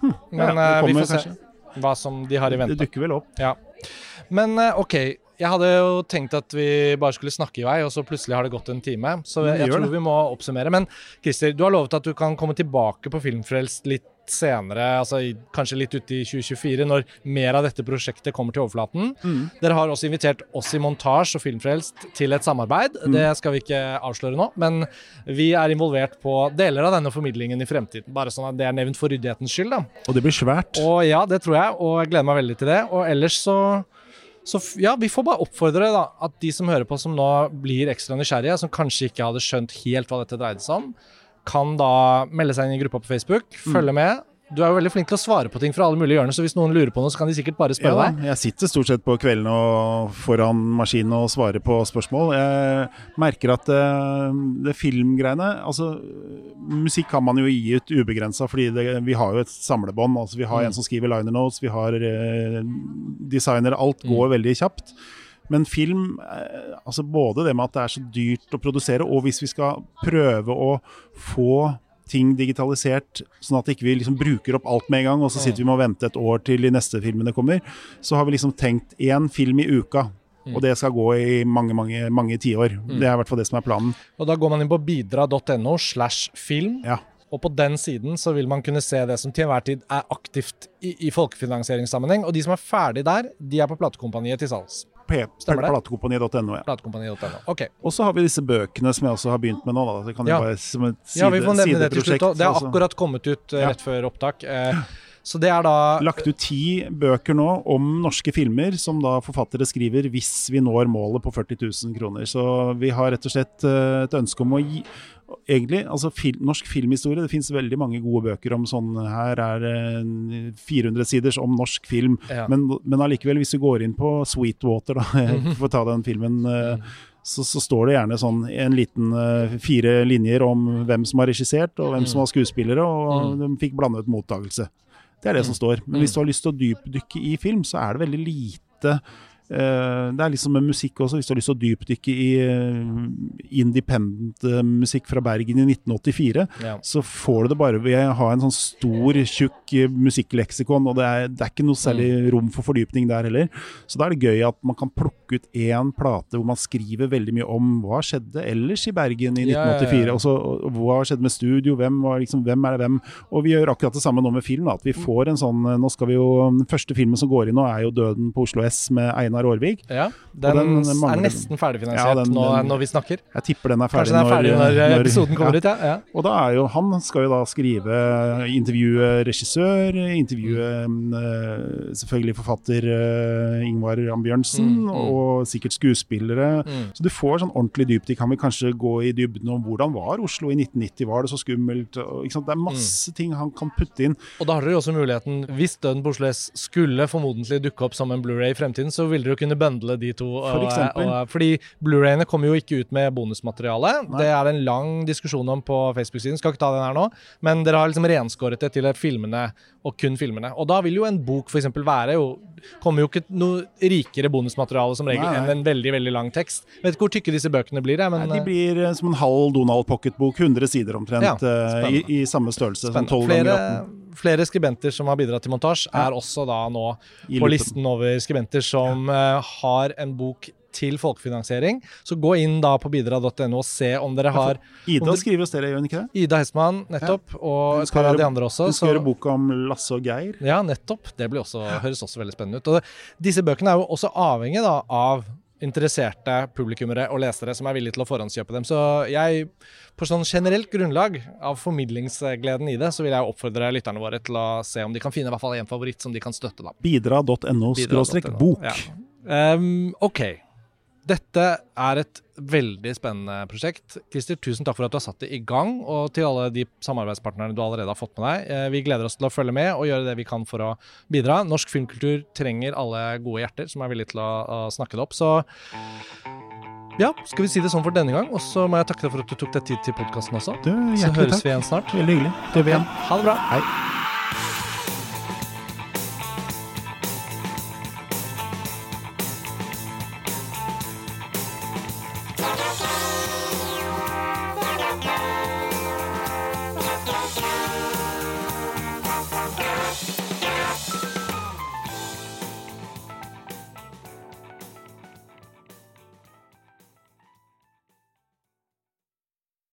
Hm. Men ja, uh, vi får se hva som de har i vente. Det dukker vel opp. Ja. Men uh, OK. Jeg hadde jo tenkt at vi bare skulle snakke i vei, og så plutselig har det gått en time. Så jeg, jeg tror det. vi må oppsummere. Men Christer, du har lovet at du kan komme tilbake på Filmfrelst litt senere, altså kanskje litt ute i 2024, når mer av dette prosjektet kommer til overflaten. Mm. Dere har også invitert oss i Montasj og Filmfrelst til et samarbeid. Mm. Det skal vi ikke avsløre nå, men vi er involvert på deler av denne formidlingen i fremtiden. Bare sånn at det er nevnt for ryddighetens skyld. da. Og det blir svært. Og Ja, det tror jeg, og jeg gleder meg veldig til det. Og ellers så så ja, vi får bare oppfordre da, at de som hører på som nå blir ekstra nysgjerrige, som kanskje ikke hadde skjønt helt hva dette dreide seg om, kan da melde seg inn i gruppa på Facebook, mm. følge med. Du er jo veldig flink til å svare på ting fra alle mulige hjørner, så hvis noen lurer på noe, så kan de sikkert bare spørre ja, deg. Jeg sitter stort sett på kvelden og foran maskinen og svarer på spørsmål. Jeg merker at det, det filmgreiene Altså, musikk kan man jo gi ut ubegrensa, fordi det, vi har jo et samlebånd. Altså, vi har mm. en som skriver liner notes, vi har eh, designer. Alt går mm. veldig kjapt. Men film, eh, altså både det med at det er så dyrt å produsere, og hvis vi skal prøve å få ting digitalisert, sånn at ikke vi liksom bruker opp alt med en gang, og så sitter vi med å vente et år til de neste filmene kommer, så har vi liksom tenkt én film i uka. Mm. Og det skal gå i mange mange, mange tiår. Mm. Det er i hvert fall det som er planen. Og Da går man inn på bidra.no slash film. Ja. Og på den siden så vil man kunne se det som til enhver tid er aktivt i, i folkefinansieringssammenheng. Og de som er ferdig der, de er på platekompaniet til salgs. Platekompaniet.no. Ja. Platekompaniet.no, okay. Og så har vi disse bøkene som jeg også har begynt med nå. Da. Det kan ja. bare som et side, ja, vi får nevne det til slutt. Det har akkurat kommet ut uh, rett før opptak. Uh, [LAUGHS] så det er da Lagt ut ti bøker nå om norske filmer, som da forfattere skriver hvis vi når målet på 40 000 kroner. Så vi har rett og slett uh, et ønske om å gi, egentlig, altså fil, Norsk filmhistorie, det finnes veldig mange gode bøker om sånn Her er eh, 400 siders om norsk film. Ja. Men, men allikevel, hvis du går inn på Sweetwater, da, [LAUGHS] for å ta den filmen eh, så, så, står det gjerne sånn en liten uh, fire linjer om hvem som har regissert og hvem mm. som var skuespillere, og mm. de fikk blandet mottakelse. Det er det mm. som står. Men hvis du har lyst til å dypdykke i film, så er det veldig lite det er liksom med musikk også, hvis du har lyst til å dypdykke i uh, independent uh, musikk fra Bergen i 1984, ja. så får du det bare ved å ha en sånn stor, tjukk musikkleksikon, og det er, det er, ikke noe særlig mm. rom for fordypning der heller. Så da er det gøy at man kan plukke ut én plate hvor man skriver veldig mye om hva skjedde ellers i Bergen i 1984, ja, ja, og så hva skjedde med studio, hvem, var, liksom, hvem, er det hvem? Og vi gjør akkurat det samme nå med film, da, at vi mm. får en sånn Nå skal vi jo Den første filmen som går inn nå, er jo 'Døden på Oslo S' med Einar Einar Aarvik. Ja, den, den er nesten ferdigfinansiert ja, den, nå når vi snakker. Jeg tipper den er ferdig, den er ferdig når, når, når episoden kommer [LAUGHS] ja. ut, ja. Og da er jo han skal jo da skrive, intervjue regissør, intervjue uh, selvfølgelig forfatter uh, Ingvar Ambjørnsen, mm, mm. og sikkert skuespillere. Mm. Så du får sånn ordentlig dypdykk. Kan vi kanskje gå i dybden om hvordan var Oslo i 1990, var det så skummelt? Det er masse mm. ting han kan putte inn. Og da har dere også muligheten, hvis Døden på Oslo S skulle formodentlig dukke opp som en Blu-ray i fremtiden, så vil dere kunne bundle de to. For og, og, fordi Blu-rayene kommer jo ikke ut med bonusmateriale. Nei. Det er en lang diskusjon om på Facebook-siden, skal ikke ta den her nå. Men dere har liksom renskåret det til filmene og kun filmene. Og da vil jo en bok f.eks. være jo Kommer jo ikke noe rikere bonusmateriale som regel enn en veldig veldig lang tekst. Vet ikke hvor tykke disse bøkene blir. Jeg, men, Nei, de blir eh, som en halv Donald pocketbok, 100 sider omtrent, ja, eh, i, i, samme størrelse. Som 12 flere, flere skribenter som har bidratt til montasje, er også da nå på listen over skribenter som uh, har en bok til folkefinansiering. Så gå inn da på bidra.no og se om dere har Ida dere, skriver hos dere, gjør hun ikke det? Ida Hestmann, nettopp. Ja. Og et par av de andre også. Hun skal gjøre boka om Lasse og Geir. Ja, nettopp. Det også, høres også veldig spennende ut. Og disse bøkene er jo også avhengig da av interesserte publikummere og lesere som er villige til å forhåndskjøpe dem. Så jeg, på sånn generelt grunnlag av formidlingsgleden i det, så vil jeg oppfordre lytterne våre til å se om de kan finne i hvert fall én favoritt som de kan støtte. Bidra.no bok. Ja. Um, ok. Dette er et veldig spennende prosjekt. Christer, tusen takk for at du har satt det i gang, og til alle de samarbeidspartnerne du allerede har fått med deg. Eh, vi gleder oss til å følge med og gjøre det vi kan for å bidra. Norsk filmkultur trenger alle gode hjerter som er villige til å, å snakke det opp. Så ja, skal vi si det sånn for denne gang. Og så må jeg takke deg for at du tok deg tid til podkasten også. Du, så høres takk. vi igjen snart. Veldig hyggelig. Det gjør vi igjen. Ha det bra. Hei.